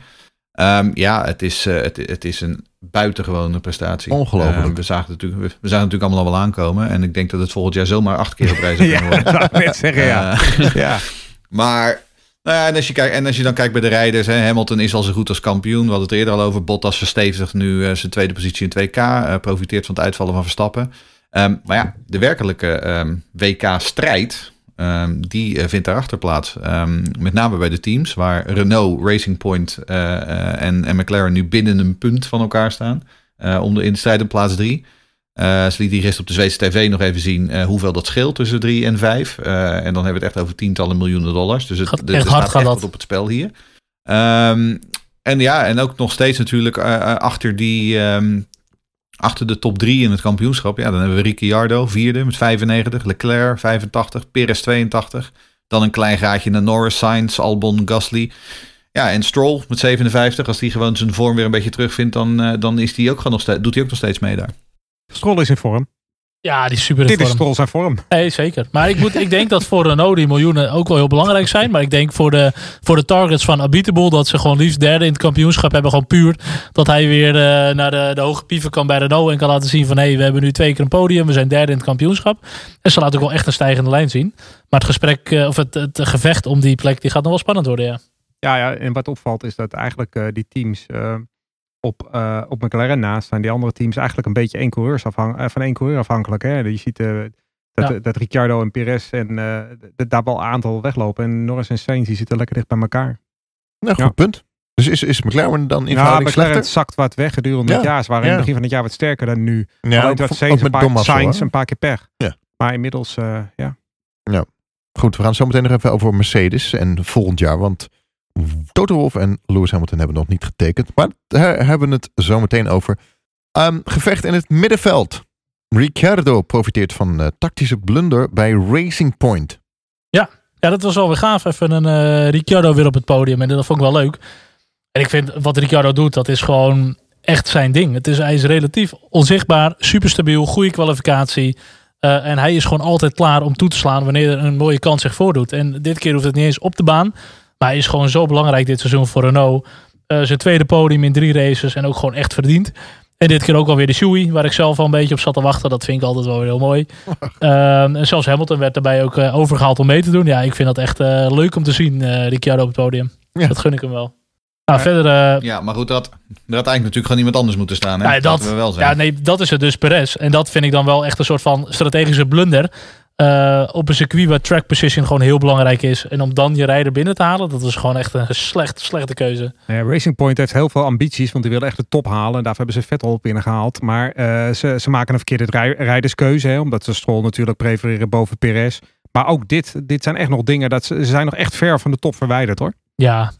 Ehm, ja, het is, het, het is een buitengewone prestatie. Ongelooflijk. Eh, we, zagen het natuurlijk, we zagen het natuurlijk allemaal al wel aankomen. En ik denk dat het volgend jaar zomaar acht keer op rij zou kunnen Ja, worden. dat wou ik net zeggen, ja. Ja. Maar nou ja, en, als je kijkt, en als je dan kijkt bij de rijders, hè, Hamilton is al zo goed als kampioen. We hadden het eerder al over. Bottas verstevigt nu eh, zijn tweede positie in 2K. Eh, profiteert van het uitvallen van Verstappen. Ehm, maar ja, de werkelijke ehm, WK-strijd, ehm, die eh, vindt daarachter plaats. met name bij de teams, waar Renault, Racing Point en, en, McLaren nu binnen een punt van elkaar staan. om de, in de strijd op plaats drie ze liet die gisteren op de Zweedse tv nog even zien eh, hoeveel dat scheelt tussen drie en vijf. Eh, en dan hebben we het echt over tientallen miljoenen dollars. Dus het, Gaat echt er hard staat gaat echt wat op het spel hier. Ehm, en ja, en ook nog steeds natuurlijk eh, eh, achter die... ehm, achter de top drie in het kampioenschap. Ja, dan hebben we Ricciardo, vierde met 95. Leclerc, 85. Perez, 82. Dan een klein gaatje naar Norris, Sainz, Albon, Gasly. Ja, en Stroll met 57. Als die gewoon zijn vorm weer een beetje terugvindt, dan, eh, dan is die ook gewoon nog steeds, doet hij ook nog steeds mee daar. Stroll is in vorm. ja die is super in Dit is vorm. Stroll zijn vorm. Nee, zeker. Maar ik, moet, ik denk dat voor Renault die miljoenen ook wel heel belangrijk zijn. Maar ik denk voor de, voor de targets van Abiteboul dat ze gewoon liefst derde in het kampioenschap hebben. Gewoon puur dat hij weer eh, naar de, de hoge pieven kan bij Renault. En kan laten zien van hé, hey, we hebben nu twee keer een podium. We zijn derde in het kampioenschap. En ze laten ook wel echt een stijgende lijn zien. Maar het gesprek, eh, of het, het gevecht om die plek, die gaat nog wel spannend worden, ja. Ja, ja, en wat opvalt is dat eigenlijk eh, die teams op, eh, op McLaren naast staan. Die andere teams eigenlijk een beetje één coureurs afhang eh, van één coureur afhankelijk. Hè? Je ziet eh, dat, Ja. dat Ricciardo en Perez en eh, d- daar wel een aantal weglopen. En Norris en Sainz die zitten lekker dicht bij elkaar. Nou, goed Ja. punt. Dus is, is McLaren dan in Ja, verhouding McLaren slechter? zakt wat weg gedurende Ja, het jaar. Ze waren in ja. het begin van het jaar wat sterker dan nu. Ja, Alleen ook, dat ook Sainz een met paar. Sainz een paar keer pech. Ja. Maar inmiddels, eh, ja. Goed, we gaan het zo meteen nog even over Mercedes en volgend jaar. Want Toto Wolff en Lewis Hamilton hebben nog niet getekend. Maar daar hebben we het zo meteen over. Ehm, gevecht in het middenveld. Ricciardo profiteert van eh, tactische blunder bij Racing Point. Ja, dat was wel weer gaaf. Even een eh, Ricciardo weer op het podium. En dat vond ik wel leuk. En ik vind wat Ricciardo doet, dat is gewoon echt zijn ding. Het is, hij is relatief onzichtbaar, super stabiel, goede kwalificatie. Eh, en hij is gewoon altijd klaar om toe te slaan wanneer er een mooie kans zich voordoet. En dit keer hoeft het niet eens op de baan. Maar hij is gewoon zo belangrijk dit seizoen voor Renault. Eh, zijn tweede podium in drie races en ook gewoon echt verdiend. En dit keer ook alweer de Shoei, waar ik zelf al een beetje op zat te wachten. Dat vind ik altijd wel weer heel mooi. Ehm, en zelfs Hamilton werd daarbij ook eh, overgehaald om mee te doen. Ja, ik vind dat echt eh, leuk om te zien, eh Ricciardo op het podium. Ja. Dat gun ik hem wel. Nou, Ja. verder... eh, Ja, maar goed, dat, had eigenlijk natuurlijk gewoon iemand anders moeten staan. Hè? Dat- Laten we wel zijn. Ja, nee, dat is het dus Perez. En dat vind ik dan wel echt een soort van strategische blunder. Eh, op een circuit waar track position gewoon heel belangrijk is. En om dan je rijder binnen te halen, dat is gewoon echt een slecht, slechte keuze. Nou ja, Racing Point heeft heel veel ambities, want die willen echt de top halen. En daarvoor hebben ze Vettel op binnengehaald. Maar eh, ze, ze maken een verkeerde rij- rijderskeuze, hè, omdat ze Stroll natuurlijk prefereren boven Perez. Maar ook dit, dit zijn echt nog dingen, dat ze, ze zijn nog echt ver van de top verwijderd hoor. Ja,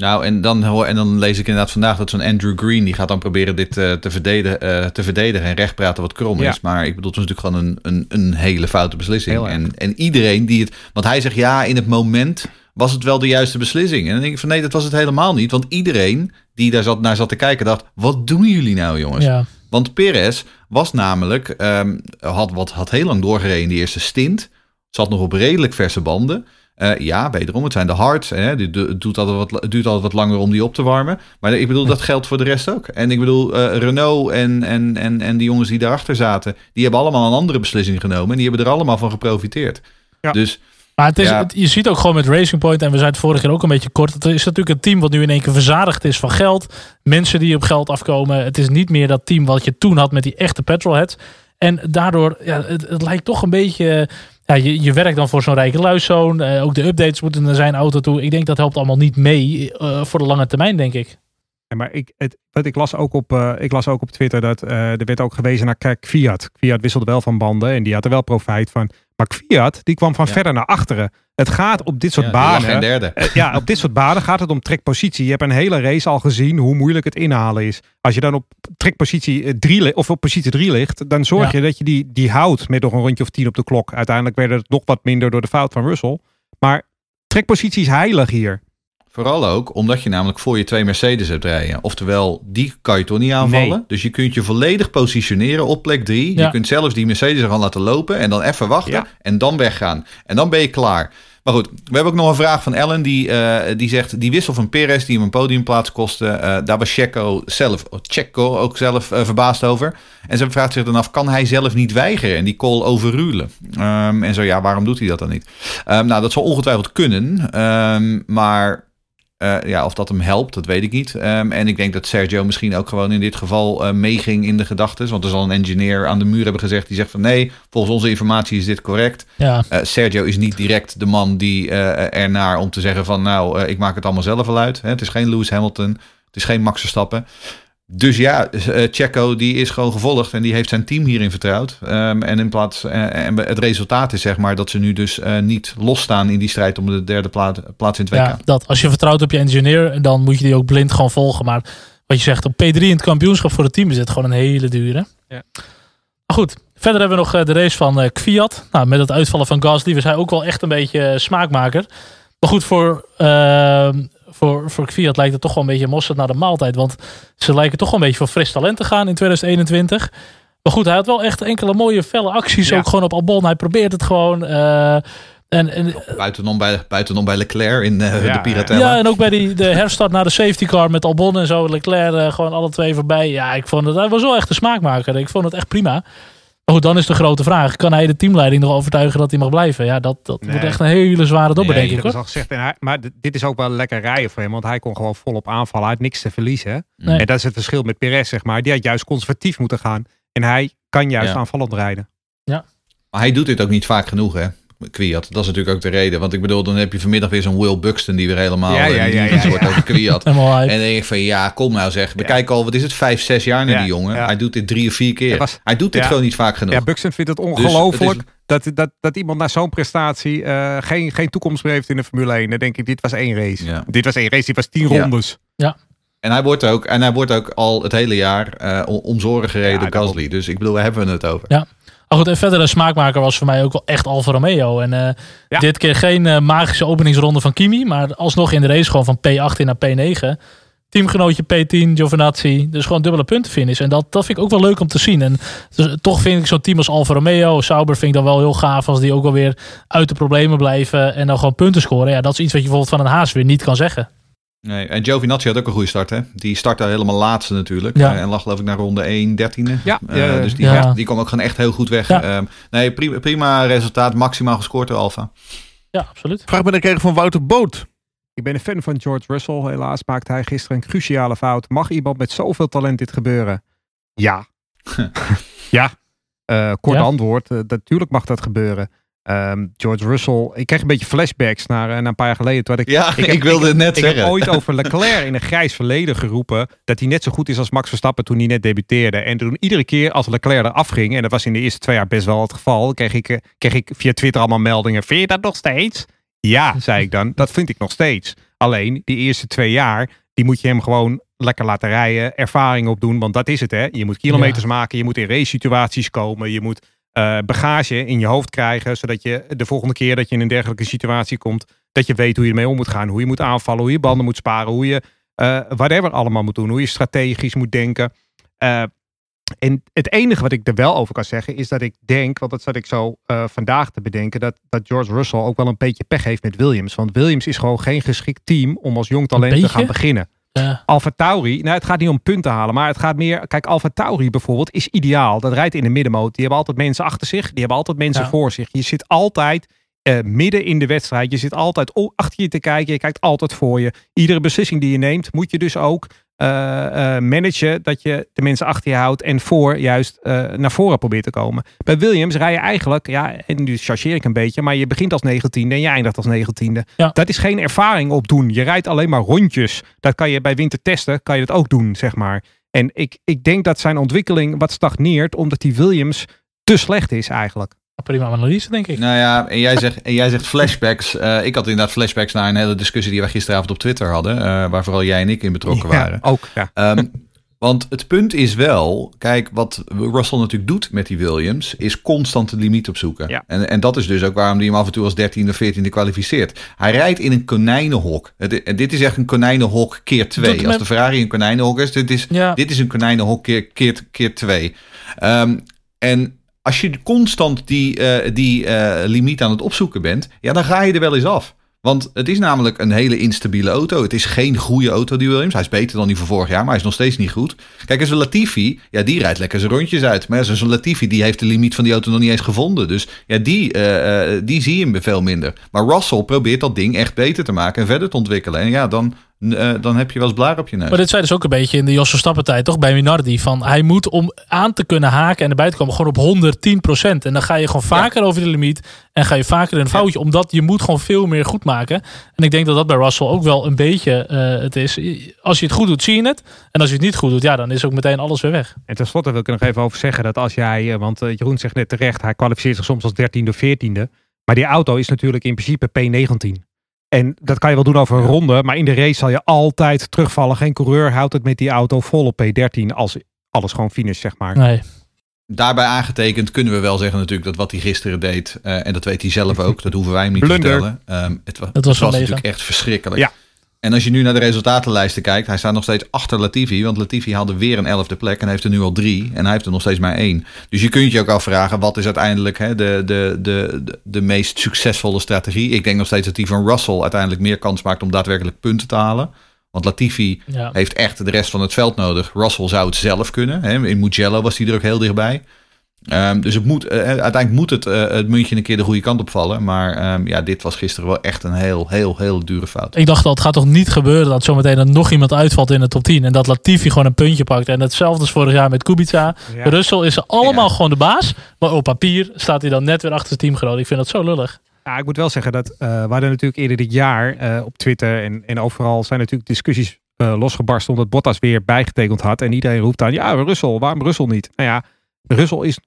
Nou, en dan, hoor, en dan lees ik inderdaad vandaag dat zo'n Andrew Green, die gaat dan proberen dit eh, te, verdedigen, eh, te verdedigen en rechtpraten wat krom Ja. is. Maar ik bedoel, het is natuurlijk gewoon een, een, een hele foute beslissing. En, en iedereen die het, want hij zegt ja, in het moment was het wel de juiste beslissing. En dan denk ik van nee, dat was het helemaal niet. Want iedereen die daar zat, naar zat te kijken dacht, wat doen jullie nou jongens? ja. Want Perez was namelijk, ehm, had, wat, had heel lang doorgereden in die eerste stint. Zat nog op redelijk verse banden. Eh, ja, wederom, het zijn de hards. Hè. Het du- het doet altijd wat, het duurt altijd wat langer om die op te warmen. Maar ik bedoel, dat geldt voor de rest ook. En ik bedoel, eh, Renault en, en, en, en die jongens die daarachter zaten... die hebben allemaal een andere beslissing genomen. En die hebben er allemaal van geprofiteerd. Ja. Dus Maar het is, Ja. het- je ziet ook gewoon met Racing Point, en we zijn het vorige keer ook een beetje kort. Het is natuurlijk een team wat nu in één keer verzadigd is van geld. Mensen die op geld afkomen. Het is niet meer dat team wat je toen had met die echte petrolheads. En daardoor, ja, het, het lijkt toch een beetje... Ja, je, je werkt dan voor zo'n rijke luiszoon. Eh, ook de updates moeten naar zijn auto toe. Ik denk dat helpt allemaal niet mee eh, voor de lange termijn, denk ik. Ja, maar ik, het, wat ik, las ook op, eh, ik las ook op Twitter dat er werd ook gewezen naar kijk, Fiat. Fiat wisselde wel van banden en die had er wel profijt van. Maar die kwam van Ja. verder naar achteren. Het gaat op dit soort ja, banen. derde. Eh, ja, op dit soort banen gaat het om trekpositie. Je hebt een hele race al gezien hoe moeilijk het inhalen is. Als je dan op trekpositie 3 of op positie 3 ligt, dan zorg Ja. je dat je die, die houdt met nog een rondje of 10 op de klok. Uiteindelijk werd het nog wat minder door de fout van Russell. Maar trekpositie is heilig hier. Vooral ook omdat je namelijk voor je twee Mercedes hebt rijden. Oftewel, die kan je toch niet aanvallen. Nee. Dus je kunt je volledig positioneren op plek 3. Ja. Je kunt zelfs die Mercedes er gewoon laten lopen en dan even wachten Ja. en dan weggaan. En dan ben je klaar. Maar goed, we hebben ook nog een vraag van Ellen die, eh, die zegt... die wissel van Perez die hem een podiumplaats kostte... eh, daar was Checo zelf, oh, Checo ook zelf eh, verbaasd over. En ze vraagt zich dan af, kan hij zelf niet weigeren... en die call overrulen? Ehm, en zo, ja, waarom doet hij dat dan niet? Ehm, nou, dat zal ongetwijfeld kunnen. Ehm, maar eh, ja, of dat hem helpt, dat weet ik niet. Ehm, en ik denk dat Sergio misschien ook gewoon in dit geval eh, meeging in de gedachtes. Want er zal een engineer aan de muur hebben gezegd die zegt van nee, volgens onze informatie is dit correct. Ja, Eh, Sergio is niet direct de man die ernaar om te zeggen van nou, ik maak het allemaal zelf wel uit. Hè? Het is geen Lewis Hamilton, het is geen Max Verstappen. Dus ja, eh, Checo die is gewoon gevolgd en die heeft zijn team hierin vertrouwd. Ehm, en in plaats, eh, en het resultaat is zeg maar dat ze nu dus eh, niet losstaan in die strijd om de derde plaat, plaats in het WK. ja, dat. Als je vertrouwt op je engineer, dan moet je die ook blind gewoon volgen. Maar wat je zegt, op P3 in het kampioenschap voor het team is het gewoon een hele dure. Ja. Maar goed, verder hebben we nog eh, de race van eh Kvyat. Nou, met het uitvallen van Gasly was hij ook wel echt een beetje smaakmaker. Maar goed, voor, ehm, voor, voor Kvyat lijkt het toch wel een beetje mosterd naar de maaltijd. Want ze lijken toch wel een beetje voor fris talent te gaan in 2021. Maar goed, hij had wel echt enkele mooie felle acties. Ja. Ook gewoon op Albon. Hij probeert het gewoon. eh, en, en Buitenom bij, buitenom bij Leclerc in eh, Ja, de Piratella. ja, en ook bij die, de herstart naar de safety car met Albon en zo. Leclerc eh, gewoon alle twee voorbij. Ja, ik vond het, hij was wel echt een smaakmaker. Ik vond het echt prima. Goed, dan is de grote vraag. Kan hij de teamleiding nog overtuigen dat hij mag blijven? Ja, dat, dat Nee. wordt echt een hele zware dobber, Nee, denk ik hoor. al gezegd. En hij, maar dit is ook wel lekker rijden voor hem. Want hij kon gewoon volop aanvallen. Hij had niks te verliezen. Nee. En dat is het verschil met Perez, zeg maar. Die had juist conservatief moeten gaan. En hij kan juist Ja. aanvallend rijden. Maar hij doet dit ook niet vaak genoeg, hè? Kwiat. Dat is natuurlijk ook de reden. Want ik bedoel, dan heb je vanmiddag weer zo'n Will Buxton die weer helemaal Ja, ja, eh, ja, ja, wordt ja. over Kwiat. En dan denk ik van, ja, kom nou zeg. We kijken al, wat is het, vijf, zes jaar naar Ja, die jongen. ja. Hij doet dit drie of vier keer. Was- hij doet dit ja. gewoon niet vaak genoeg. Ja, Buxton vindt het Dus ongelooflijk dat, dat, dat iemand na zo'n prestatie eh, geen, geen toekomst meer heeft in de Formule 1. Dan denk ik, dit was één race. Ja. Dit was één race, dit was tien Ja. rondes. En hij wordt ook, en hij wordt ook al het hele jaar eh, om- zorgen gereden Ja. Gasly. Dus ik bedoel, waar hebben we het over? Maar goed, en verder de smaakmaker was voor mij ook wel echt Alfa Romeo. En eh, Ja. dit keer geen eh, magische openingsronde van Kimi, maar alsnog in de race gewoon van P18 naar P9. Teamgenootje P10, Giovinazzi. Dus gewoon dubbele puntenfinish. En dat, dat vind ik ook wel leuk om te zien. En dus, toch vind ik zo'n team als Alfa Romeo, Sauber vind ik dan wel heel gaaf als die ook alweer uit de problemen blijven en dan gewoon punten scoren. Ja, dat is iets wat je bijvoorbeeld van een Haas weer niet kan zeggen. Nee, en Giovinazzi had ook een goede start, hè? Die startte helemaal laatste natuurlijk. Ja. Eh, en lag geloof ik naar ronde 1, 13e. Ja, Eh, ja, dus die, ja. die kwam ook gewoon echt heel goed weg. Ja. Ehm, nee, prima, prima resultaat. Maximaal gescoord door Alfa. Ja, absoluut. Vraag binnengekregen van Wouter Boot. Ik ben een fan van George Russell. Helaas maakte hij gisteren een cruciale fout. Mag iemand met zoveel talent dit gebeuren? Ja. ja. Eh, kort Ja? antwoord. Natuurlijk mag dat gebeuren. Ehm, George Russell. Ik kreeg een beetje flashbacks naar, eh, naar een paar jaar geleden. Toen ik, Ja, ik, heb- wilde het net ik zeggen. heb ooit over Leclerc in een grijs verleden geroepen. Dat hij net zo goed is als Max Verstappen toen hij net debuteerde. En toen iedere keer als Leclerc eraf ging. En dat was in de eerste twee jaar best wel het geval. Kreeg ik, eh, kreeg ik via Twitter allemaal meldingen. Vind je dat nog steeds? Ja, zei ik dan. Dat vind ik nog steeds. Alleen die eerste twee jaar. Die moet je hem gewoon lekker laten rijden. Ervaring opdoen. Want dat is het hè. Je moet kilometers maken. Je moet in race situaties komen. Je moet eh, bagage in je hoofd krijgen. Zodat je de volgende keer dat je in een dergelijke situatie komt dat je weet hoe je ermee om moet gaan. Hoe je moet aanvallen, hoe je banden moet sparen, hoe je eh whatever allemaal moet doen. Hoe je strategisch moet denken. Eh, en het enige wat ik er wel over kan zeggen is dat ik denk, want dat zat ik zo vandaag te bedenken, dat, dat George Russell ook wel een beetje pech heeft met Williams. Want Williams is gewoon geen geschikt team om als jong talent te gaan beginnen. Ja. Alfa Tauri, nou het gaat niet om punten halen, maar het gaat meer, kijk Alfa Tauri bijvoorbeeld is ideaal. Dat rijdt in de middenmoot. Die hebben altijd mensen achter zich, die hebben altijd mensen Ja. voor zich. Je zit altijd eh, midden in de wedstrijd. Je zit altijd achter je te kijken, je kijkt altijd voor je. Iedere beslissing die je neemt, moet je dus ook managen dat je de mensen achter je houdt en voor juist eh, naar voren probeert te komen. Bij Williams rij je eigenlijk, ja, en nu chargeer ik een beetje, maar je begint als negentiende en je eindigt als negentiende. Ja. Dat is geen ervaring opdoen. Je rijdt alleen maar rondjes. Dat kan je bij winter testen, kan je dat ook doen, zeg maar. En ik, ik denk dat zijn ontwikkeling wat stagneert, omdat die Williams te slecht is eigenlijk. Prima analyse, denk ik. Nou ja, en jij zegt, en jij zegt flashbacks. Eh, ik had inderdaad flashbacks naar een hele discussie die we gisteravond op Twitter hadden. eh, waar vooral jij en ik in betrokken waren. Ja, ook. Ja. Ehm, want het punt is wel, kijk, wat Russell natuurlijk doet met die Williams, is constant de limiet opzoeken. Ja. En, en dat is dus ook waarom hij hem af en toe als 13e of 14e kwalificeert. Hij rijdt in een konijnenhok. Het, en dit is echt een konijnenhok keer twee. Als met- de Ferrari een konijnenhok is, dit is, Ja. dit is een konijnenhok keer, keer, keer twee. Ehm, en als je constant die, eh, die eh, limiet aan het opzoeken bent, ja, dan ga je er wel eens af. Want het is namelijk een hele instabiele auto. Het is geen goede auto, die Williams. Hij is beter dan die van vorig jaar, maar hij is nog steeds niet goed. Kijk, eens een Latifi, ja, die rijdt lekker zijn rondjes uit. Maar zo'n Latifi, die heeft de limiet van die auto nog niet eens gevonden. Dus ja, die, eh, die zie je veel minder. Maar Russell probeert dat ding echt beter te maken en verder te ontwikkelen. En ja, dan, eh, dan heb je wel eens blaar op je neus. Maar dit zei dus ook een beetje in de Jos Verstappen tijd, toch? Bij Minardi. Van hij moet om aan te kunnen haken en erbij te komen gewoon op 110%. En dan ga je gewoon vaker over de limiet. En ga je vaker een foutje. Omdat je moet gewoon veel meer goed maken. En ik denk dat dat bij Russell ook wel een beetje eh, het is. Als je het goed doet, zie je het. En als je het niet goed doet, ja, dan is ook meteen alles weer weg. En tenslotte wil ik er nog even over zeggen dat als jij, eh, want Jeroen zegt net terecht, hij kwalificeert zich soms als 13e of 14e. Maar die auto is natuurlijk in principe P19. En dat kan je wel doen over een ronde, maar in de race zal je altijd terugvallen. Geen coureur houdt het met die auto vol op P13 als alles gewoon finish, zeg maar. Nee. Daarbij aangetekend kunnen we wel zeggen natuurlijk dat wat hij gisteren deed, eh, en dat weet hij zelf ook, dat hoeven wij hem niet Blunder. te vertellen. Ehm, het, wa- Dat was het was natuurlijk echt verschrikkelijk. Ja. En als je nu naar de resultatenlijsten kijkt, hij staat nog steeds achter Latifi, want Latifi haalde weer een elfde plek en heeft er nu al drie en hij heeft er nog steeds maar één. Dus je kunt je ook afvragen, wat is uiteindelijk hè, de, de, de, de, de meest succesvolle strategie? Ik denk nog steeds dat die van Russell uiteindelijk meer kans maakt om daadwerkelijk punten te halen. Want Latifi Ja. heeft echt de rest van het veld nodig. Russell zou het zelf kunnen. Hè. In Mugello was hij er ook heel dichtbij. Ehm, dus het moet, eh, uiteindelijk moet het, eh, het muntje een keer de goede kant opvallen. Maar ehm, ja, dit was gisteren wel echt een heel, heel, heel dure fout. Ik dacht al, het gaat toch niet gebeuren dat zometeen er nog iemand uitvalt in de top 10. En dat Latifi gewoon een puntje pakt. En hetzelfde is vorig jaar met Kubica. Ja. Russell is er allemaal Ja. gewoon de baas. Maar op papier staat hij dan net weer achter het teamgenoot. Ik vind dat zo lullig. Ja, ik moet wel zeggen dat eh we hadden natuurlijk eerder dit jaar eh, op Twitter en, en overal zijn natuurlijk discussies eh, losgebarsten omdat Bottas weer bijgetekend had. En iedereen roept aan, ja, Russell, waarom Russell niet? Nou ja, Russell is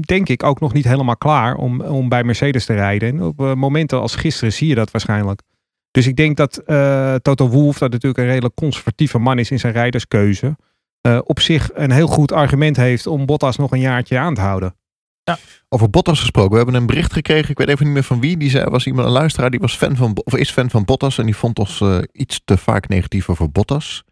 denk ik ook nog niet helemaal klaar om, om bij Mercedes te rijden. En op eh, momenten als gisteren zie je dat waarschijnlijk. Dus ik denk dat eh, Toto Wolff, dat natuurlijk een redelijk conservatieve man is in zijn rijderskeuze, eh, op zich een heel goed argument heeft om Bottas nog een jaartje aan te houden. Over Bottas gesproken. We hebben een bericht gekregen. Ik weet even niet meer van wie. Die zei, was iemand een luisteraar. Die was fan van, of is fan van Bottas. En die vond ons iets te vaak negatief over Bottas.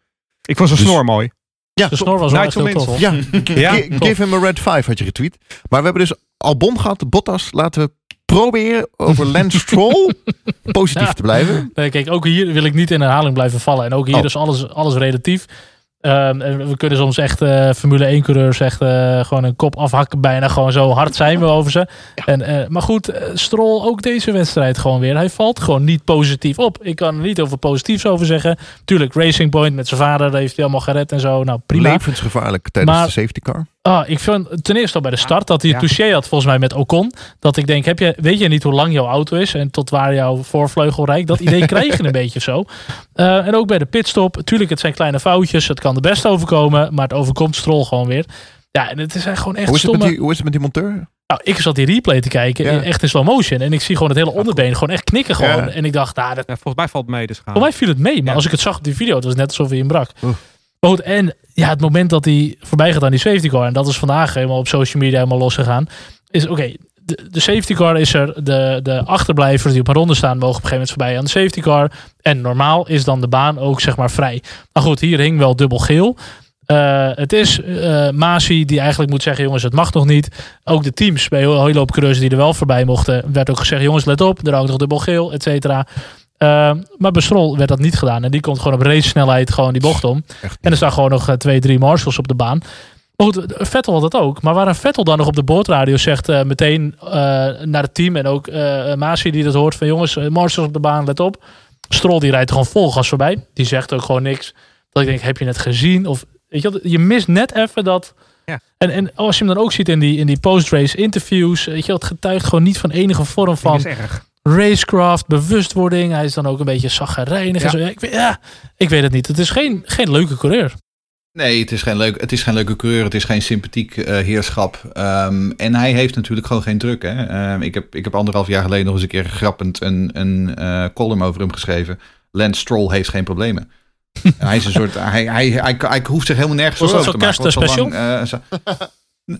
Ik vond zijn Dus- snor mooi. Ja, De snor was wel echt heel tof. Ja, Ja, Gi- give him a red five had je retweet. Maar we hebben dus Albon gehad. Bottas. Laten we proberen over Lance Stroll positief Ja. te blijven. Nee, kijk, ook hier wil ik niet in herhaling blijven vallen. En ook hier Oh. is alles, alles relatief. Ehm, en we kunnen soms echt eh, Formule 1 coureurs echt eh, gewoon een kop afhakken. Bijna gewoon zo hard zijn we over ze. En, eh, maar goed, Stroll ook deze wedstrijd gewoon weer. Hij valt gewoon niet positief op. Ik kan er niet over positiefs over zeggen. Tuurlijk, Racing Point met zijn vader heeft hij allemaal gered en zo. Nou, prima. Levensgevaarlijk tijdens Maar- de safety car. Ah, ik vind ten eerste al bij de start dat hij een Ja. touché had volgens mij met Ocon. Dat ik denk, heb je, weet je niet hoe lang jouw auto is en tot waar jouw voorvleugel reikt? Dat idee krijg je een beetje zo. Eh, en ook bij de pitstop. Tuurlijk, het zijn kleine foutjes. Het kan de best overkomen, maar het overkomt Stroll gewoon weer. Ja, en het is gewoon echt Hoe is, het stomme... met die, hoe is het met die monteur? Nou, ik zat die replay te kijken, Ja. echt in slow motion. En ik zie gewoon het hele onderbeen gewoon echt knikken gewoon. Ja. En ik dacht, nou, dat Ja, volgens mij valt het mee dus gaan. voor mij viel het mee, maar Ja. als ik het zag op die video, het was net alsof hij hem brak. Maar goed, en ja, het moment dat hij voorbij gaat aan die safety car, en dat is vandaag helemaal op social media helemaal losgegaan, is oké, de, safety car is er, de, de achterblijvers die op een ronde staan mogen op een gegeven moment voorbij aan de safety car. En normaal is dan de baan ook zeg maar vrij. Maar goed, hier hing wel dubbel geel. Eh, het is eh Masi die eigenlijk moet zeggen: jongens, het mag nog niet. Ook de teams bij hoop coureurs die er wel voorbij mochten, werd ook gezegd: jongens, let op, er hangt nog dubbel geel, et cetera. Eh, maar bij Stroll werd dat niet gedaan. En die komt gewoon op race snelheid gewoon die bocht om. En er staan gewoon nog eh, twee, drie marshals op de baan. Maar goed, Vettel had dat ook. Maar waar een Vettel dan nog op de boordradio zegt eh, meteen eh, naar het team. En ook Masi die dat hoort van jongens, marshals op de baan, let op. Stroll die rijdt gewoon vol gas voorbij. Die zegt ook gewoon niks. Dat ik denk, heb je het gezien? Of weet je, je mist net even dat. Ja. En, en als je hem dan ook ziet in die, in die post-race interviews, weet je, het getuigt gewoon niet van enige vorm Dat van is erg. Racecraft, bewustwording. Hij is dan ook een beetje zaggerijnig. Ja. en Zo. Ja, ik, weet, ja, ik weet het niet. Het is geen, geen leuke coureur. Nee, het is geen, leuk, het is geen leuke coureur. Het is geen sympathiek eh, heerschap. Ehm, en hij heeft natuurlijk gewoon geen druk. Hè? Ehm, ik, heb, ik heb anderhalf jaar geleden nog eens een keer grappend een, een eh, column over hem geschreven. Lance Stroll heeft geen problemen. hij is een soort. Hij, hij, hij, hij, hoeft zich helemaal nergens over te maken. want kerstspecial? zolang, eh,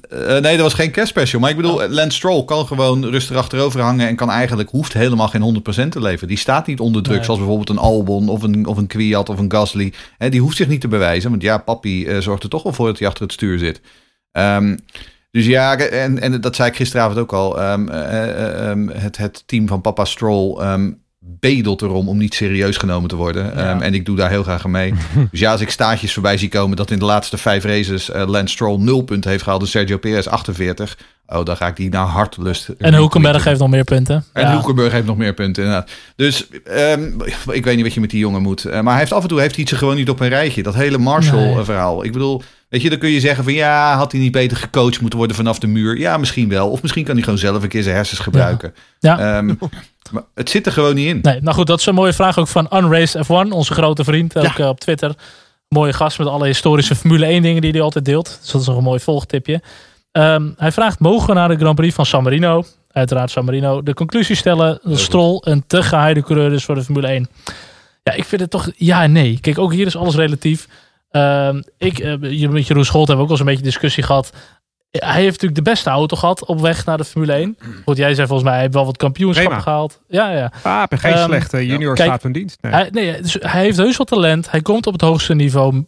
Eh, nee, dat was geen kerstspecial. Maar ik bedoel, Lance Stroll kan gewoon rustig achterover hangen en kan eigenlijk, hoeft helemaal geen 100% te leveren. Die staat niet onder druk, Nee. zoals bijvoorbeeld een Albon of een, of een Kwiat of een Gasly. Hè, die hoeft zich niet te bewijzen, want ja, papi eh, zorgt er toch wel voor dat hij achter het stuur zit. Ehm, dus ja, en, en dat zei ik gisteravond ook al. ehm, eh, eh, ehm, het, het team van papa Stroll bedelt erom om niet serieus genomen te worden. Ehm, en ik doe daar heel graag aan mee. dus ja, als ik staartjes voorbij zie komen dat in de laatste vijf races eh, Lance Stroll 0 punten heeft gehaald en Sergio Perez 48. Oh, dan ga ik die naar hartelust. En Hulkenberg heeft nog meer punten. En Ja. Hulkenberg heeft nog meer punten, inderdaad. Dus ehm, ik weet niet wat je met die jongen moet. Eh, maar hij heeft af en toe heeft hij ze gewoon niet op een rijtje. Dat hele Nee. Marshall-verhaal. Ik bedoel, weet je, dan kun je zeggen van... ja, had hij niet beter gecoacht moeten worden vanaf de muur? Ja, misschien wel. Of misschien kan hij gewoon zelf een keer zijn hersens gebruiken. Ja. Ehm, maar het zit er gewoon niet in. Nee, nou goed, dat is een mooie vraag ook van Unraced F1, onze grote vriend, ook eh, op Twitter. Mooie gast met alle historische Formule 1 dingen die hij altijd deelt. Dus dat is nog een mooi volgtipje. Ehm, hij vraagt, mogen we naar de Grand Prix van San Marino, uiteraard San Marino, de conclusie stellen dat Stroll een te geheide coureur is voor de Formule 1? Ja, ik vind het toch ja en nee. Kijk, ook hier is alles relatief. Ehm, ik, eh, je- met Jeroen Scholt hebben we ook al eens een beetje discussie gehad. Hij heeft natuurlijk de beste auto gehad op weg naar de Formule 1. Goed, jij zei volgens mij, hij heeft wel wat kampioenschappen Prima. gehaald. Ja, ja. Ah, ik geen Ehm, slechte junior kijk, staat van dienst. Nee. Hij, nee, dus hij heeft heus wel talent. Hij komt op het hoogste niveau.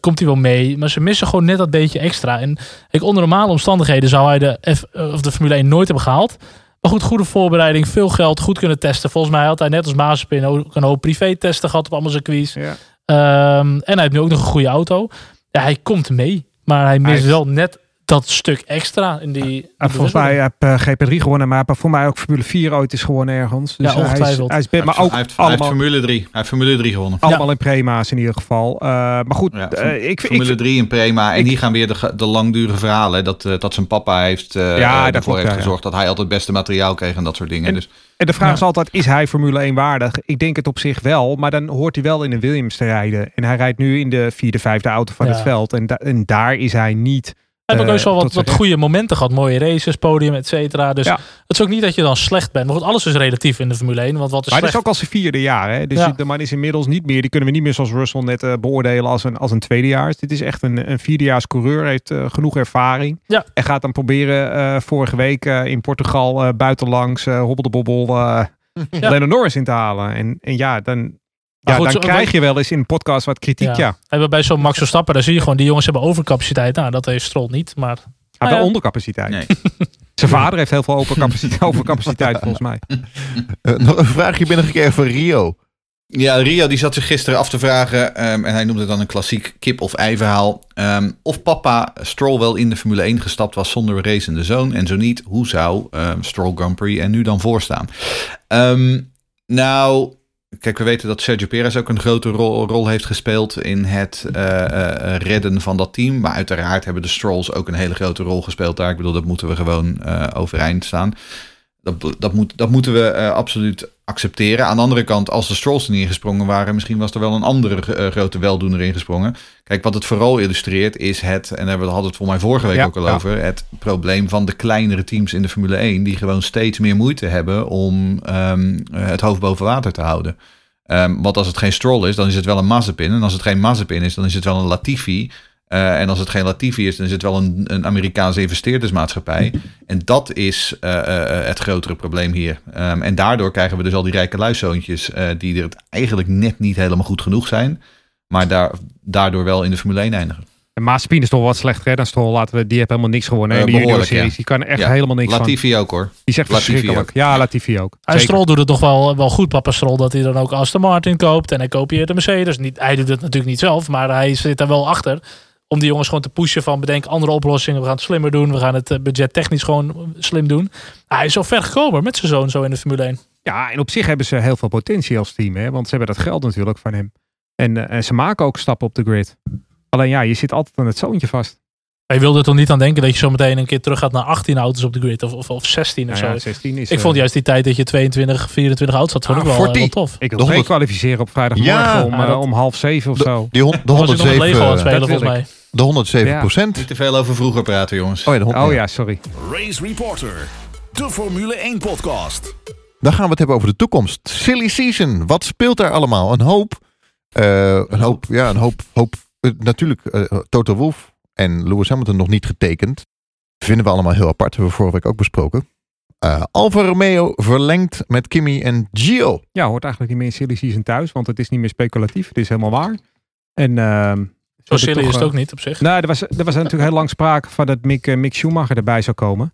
Komt hij wel mee. Maar ze missen gewoon net dat beetje extra. En ik, onder normale omstandigheden zou hij de, F, eh, of de Formule 1 nooit hebben gehaald. Maar goed, goede voorbereiding. Veel geld. Goed kunnen testen. Volgens mij had hij net als Mazepin ook een hoop privé-testen gehad op allemaal circuits. Ja. Ehm, en hij heeft nu ook nog een goede auto. Ja, hij komt mee. Maar hij mist Hij- wel net dat stuk extra in die. heeft volgens mij heb uh, GP3 gewonnen, maar voor mij ook Formule 4 ooit is gewonnen ergens. Dus Ja, hij is, ongetwijfeld. hij is, maar heeft- ook hij heeft, hij heeft allemaal, Formule 3. Hij heeft Formule 3 gewonnen. allemaal in prema's in ieder geval. Eh, maar goed, Ja, eh, ik, Formule ik, 3 in Prema. En ik- hier gaan weer de, de langdurige verhalen. Dat, eh, dat zijn papa heeft, eh Ja, eh, ervoor heeft ja, ja. gezorgd dat hij altijd het beste materiaal kreeg en dat soort dingen. En- dus en de vraag Ja. is altijd, is hij Formule 1 waardig? Ik denk het op zich wel, maar dan hoort hij wel in een Williams te rijden. En hij rijdt nu in de vierde, vijfde auto van Ja. het veld. En, da- en daar is hij niet... Hij heeft ook eh, wel wat, wat goede momenten gehad. Mooie races, podium, et cetera. Dus Ja. het is ook niet dat je dan slecht bent. Maar goed, alles is relatief in de Formule 1. Want wat is Maar het is ook al zijn vierde jaar. Hè? Dus Ja. de man is inmiddels niet meer. Die kunnen we niet meer zoals Russell net eh, beoordelen als een, als een tweedejaars. Dit is echt een, een vierdejaars coureur. Heeft eh, genoeg ervaring. Ja. En gaat dan proberen vorige week in Portugal buitenlangs uh, hobbel de bobbel Ja. Lennon Norris in te halen. En, en ja, dan, ja, goed, dan zo- krijg je wel eens in een podcast wat kritiek. Ja. Ja. En bij zo'n Max Verstappen, daar zie je gewoon, die jongens hebben overcapaciteit. Nou, dat heeft Stroll niet. Maar Hij Ah, ja. wel ondercapaciteit. nee. Zijn vader heeft heel veel overcapaciteit, overcapaciteit volgens mij. Eh, nog een vraagje binnengekregen van Rio. Ja, Rio die zat zich gisteren af te vragen, ehm, en hij noemde het dan een klassiek kip of ei verhaal. ehm, of papa Stroll wel in de Formule 1 gestapt was zonder racende zoon. En zo niet, hoe zou ehm, Stroll Grand Prix er nu dan voor staan? Ehm, nou, kijk, we weten dat Sergio Perez ook een grote rol, rol heeft gespeeld in het eh, eh, redden van dat team. Maar uiteraard hebben de Strolls ook een hele grote rol gespeeld daar. Ik bedoel, dat moeten we gewoon eh, overeind staan. Dat, dat, moet, dat moeten we eh, absoluut accepteren. Aan de andere kant, als de Strolls er niet ingesprongen waren, misschien was er wel een andere eh, grote weldoener ingesprongen. Kijk, wat het vooral illustreert is het, en daar hebben we hadden het voor mij vorige week Ja, ook al ja. over, het probleem van de kleinere teams in de Formule 1, die gewoon steeds meer moeite hebben om ehm, eh, het hoofd boven water te houden. Ehm, want als het geen Stroll is, dan is het wel een Mazepin. En als het geen Mazepin is, dan is het wel een Latifi. Eh, en als het geen Latifi is, dan is het wel een, een Amerikaanse investeerdersmaatschappij. En dat is eh, eh, het grotere probleem hier. Ehm, en daardoor krijgen we dus al die rijke luiszoontjes eh, die er eigenlijk net niet helemaal goed genoeg zijn. Maar daar, daardoor wel in de Formule 1 eindigen. En Maaspien is toch wat slechter hè, dan Stroll. Laten we, die heeft helemaal niks gewonnen. In de junior behoorlijk, series. ja. Die kan er echt Ja. helemaal niks van. Latifi ook hoor. Die zegt Latifi verschrikkelijk. ook. Ja, Latifi ook. En Zeker. Stroll doet het toch wel, wel goed, papa Stroll, dat hij dan ook Aston Martin koopt. En hij kopieert de Mercedes. Niet, hij doet het natuurlijk niet zelf, maar hij zit daar wel achter. Om die jongens gewoon te pushen van bedenk andere oplossingen. We gaan het slimmer doen. We gaan het eh, budget technisch gewoon slim doen. Hij is zo ver gekomen met zijn zoon zo in de Formule 1. Ja, en op zich hebben ze heel veel potentie als team. Hè? Want ze hebben dat geld natuurlijk van hem. En, eh, en ze maken ook stappen op de grid. Alleen ja, je zit altijd aan het zoontje vast. Maar je wilde er toch niet aan denken dat je zo meteen een keer terug gaat naar 18 auto's op de grid. Of, of, of 16 of Nou zo. ja, 16 is, ik eh, vond juist die tijd dat je 22, 24 auto's had. Vond ik Ah, wel, eh, 40. wel tof. Ik wil de twee 100 kwalificeren op vrijdagmorgen Ja. om, eh, dat- om half zeven of De, zo. die de Was ik nog met 107, Lego aan het eh, spelen volgens mij. de 107 procent. Niet te veel over vroeger praten jongens. Oh ja, Oh ja, sorry. Race Reporter, de Formule 1 podcast. Dan gaan we het hebben over de toekomst. Silly season. Wat speelt daar allemaal? Een hoop. eh, een hoop. Ja, een hoop. hoop eh, natuurlijk, eh, Toto Wolff en Lewis Hamilton nog niet getekend. Vinden we allemaal heel apart. Hebben we vorige week ook besproken. Eh Alfa Romeo verlengt met Kimi en Gio. Ja, hoort eigenlijk niet meer in silly season thuis. Want het is niet meer speculatief. Het is helemaal waar. En ehm, Zo silly toch, is het eh, ook niet op zich. Nou, er was, er was natuurlijk heel lang sprake van dat Mick, eh, Mick Schumacher erbij zou komen.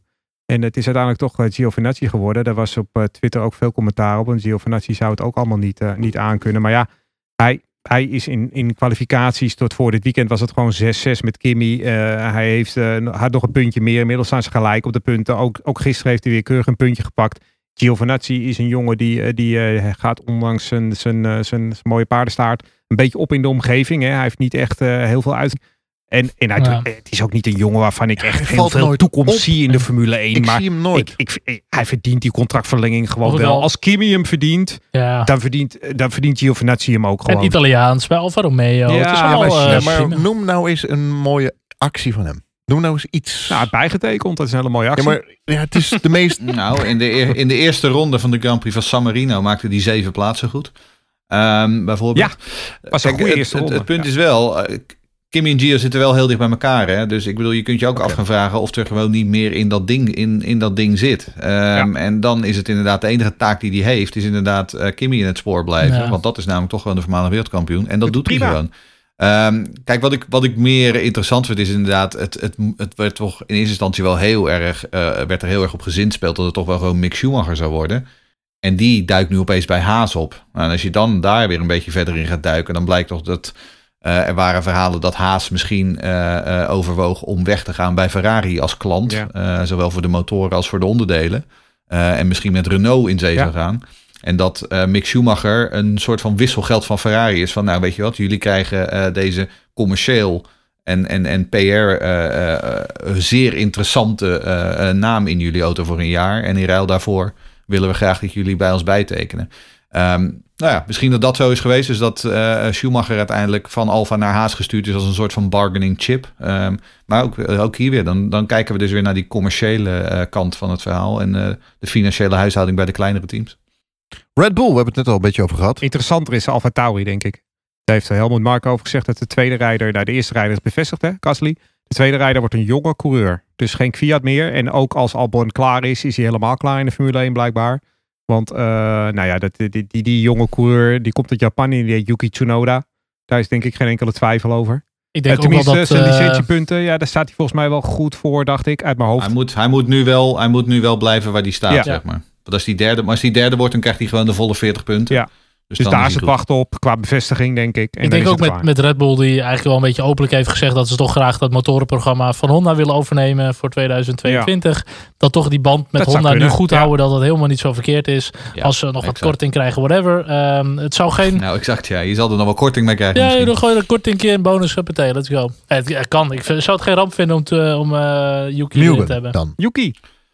En het is uiteindelijk toch eh, Giovinazzi geworden. Daar was op Twitter ook veel commentaar op. En Giovinazzi zou het ook allemaal niet, eh, niet aankunnen. Maar ja, hij, hij is in, in kwalificaties tot voor dit weekend was het gewoon 6-6 met Kimmy. Eh, hij heeft, eh, had nog een puntje meer. Inmiddels staan ze gelijk op de punten. Ook, ook gisteren heeft hij weer keurig een puntje gepakt. Giovinazzi is een jongen die, eh, die gaat ondanks zijn, zijn, zijn, zijn mooie paardenstaart een beetje op in de omgeving. Hè. Hij heeft niet echt heel veel uit. En, en hij, Ja. het is ook niet een jongen waarvan ik echt hij heel veel toekomst op. zie in de Formule 1. Ik maar zie hem nooit. ik, ik, hij verdient die contractverlenging gewoon wel. wel- Als Kimi hem verdient, Ja. dan verdient, dan verdient Giovinazzi hem ook En gewoon. Italiaans bij Alfa Romeo. Ja, het is ja, allemaal, maar- eh, Ja, maar noem nou eens een mooie actie van hem. Noem nou eens iets. Nou, bijgetekend, dat is een hele mooie ja, actie. maar ja, het is de meest... Nou, in de, eer- in de eerste ronde van de Grand Prix van San Marino maakte die zeven plaatsen goed. Ehm, bijvoorbeeld. was een goede het, eerste het, ronde. het punt Ja. is wel, Kimi en Gio zitten wel heel dicht bij elkaar. Hè? Dus ik bedoel, je kunt je ook af gaan vragen of er gewoon niet meer in dat ding, in, in dat ding zit. Ehm, En dan is het inderdaad de enige taak die hij heeft, is inderdaad eh, Kimi in het spoor blijven. Ja. Want dat is namelijk toch gewoon de voormalige wereldkampioen. En dat doet Prima. hij gewoon. Ehm, kijk, wat ik, wat ik meer interessant vind is inderdaad, het, het, het werd toch in eerste instantie wel heel erg, eh, werd er heel erg op gezinspeeld dat het toch wel gewoon Mick Schumacher zou worden. En die duikt nu opeens bij Haas op. Nou, en als je dan daar weer een beetje verder in gaat duiken, dan blijkt toch dat Eh, er waren verhalen dat Haas misschien eh, eh, overwoog om weg te gaan bij Ferrari als klant. Ja. Zowel voor de motoren als voor de onderdelen. En misschien met Renault in zee Ja. zou gaan. En dat Mick Schumacher een soort van wisselgeld van Ferrari is. Van nou weet je wat, jullie krijgen deze commercieel en, en, en PR zeer interessante naam in jullie auto voor een jaar. En in ruil daarvoor willen we graag dat jullie bij ons bijtekenen. Ehm, nou ja, misschien dat dat zo is geweest. Dus dat eh, Schumacher uiteindelijk van Alfa naar Haas gestuurd is als een soort van bargaining chip. Ehm, maar ook, eh, ook hier weer, dan, dan kijken we dus weer naar die commerciële eh, kant van het verhaal. En eh, de financiële huishouding bij de kleinere teams. Red Bull, we hebben het net al een beetje over gehad. Interessanter is Alfa Tauri, denk ik. Daar heeft Helmut Marko over gezegd dat de tweede rijder, nou de eerste rijder is bevestigd, hè, Gasly. De tweede rijder wordt een jonge coureur. Dus geen Fiat meer. En ook als Albon klaar is, is hij helemaal klaar in de Formule 1 blijkbaar. Want, eh, nou ja, dat, die, die, die jonge coureur, die komt uit Japan, die heet Yuki Tsunoda. Daar is denk ik geen enkele twijfel over. Ik denk Eh, ook wel tenminste, dat... zijn eh, licentiepunten, ja, daar staat hij volgens mij wel goed voor, dacht ik, uit mijn hoofd. Hij moet, hij, moet nu wel, hij moet nu wel blijven waar hij staat, Ja. zeg maar. Want als die derde, maar als die derde wordt, dan krijgt hij gewoon de volle 40 punten. Ja. Dus, Dus daar is het wachten op, qua bevestiging, denk ik. En ik dan denk ook met, klaar. met Red Bull, die eigenlijk wel een beetje openlijk heeft gezegd dat ze toch graag dat motorenprogramma van Honda willen overnemen voor 2022. Dat toch die band met Dat Honda nu goed ja. houden, dat het helemaal niet zo verkeerd is. Ja, Als ze nog wat korting krijgen, whatever. Ehm, het zou geen... Nou, exact, ja. Je zal er nog wel korting mee krijgen ja, misschien. dan gooi je een korting een bonus, huppatee, let's go. Ja, Het, het kan. Ik vind- zou het geen ramp vinden om, te, om eh Yuki erin te hebben. dan. Yuki.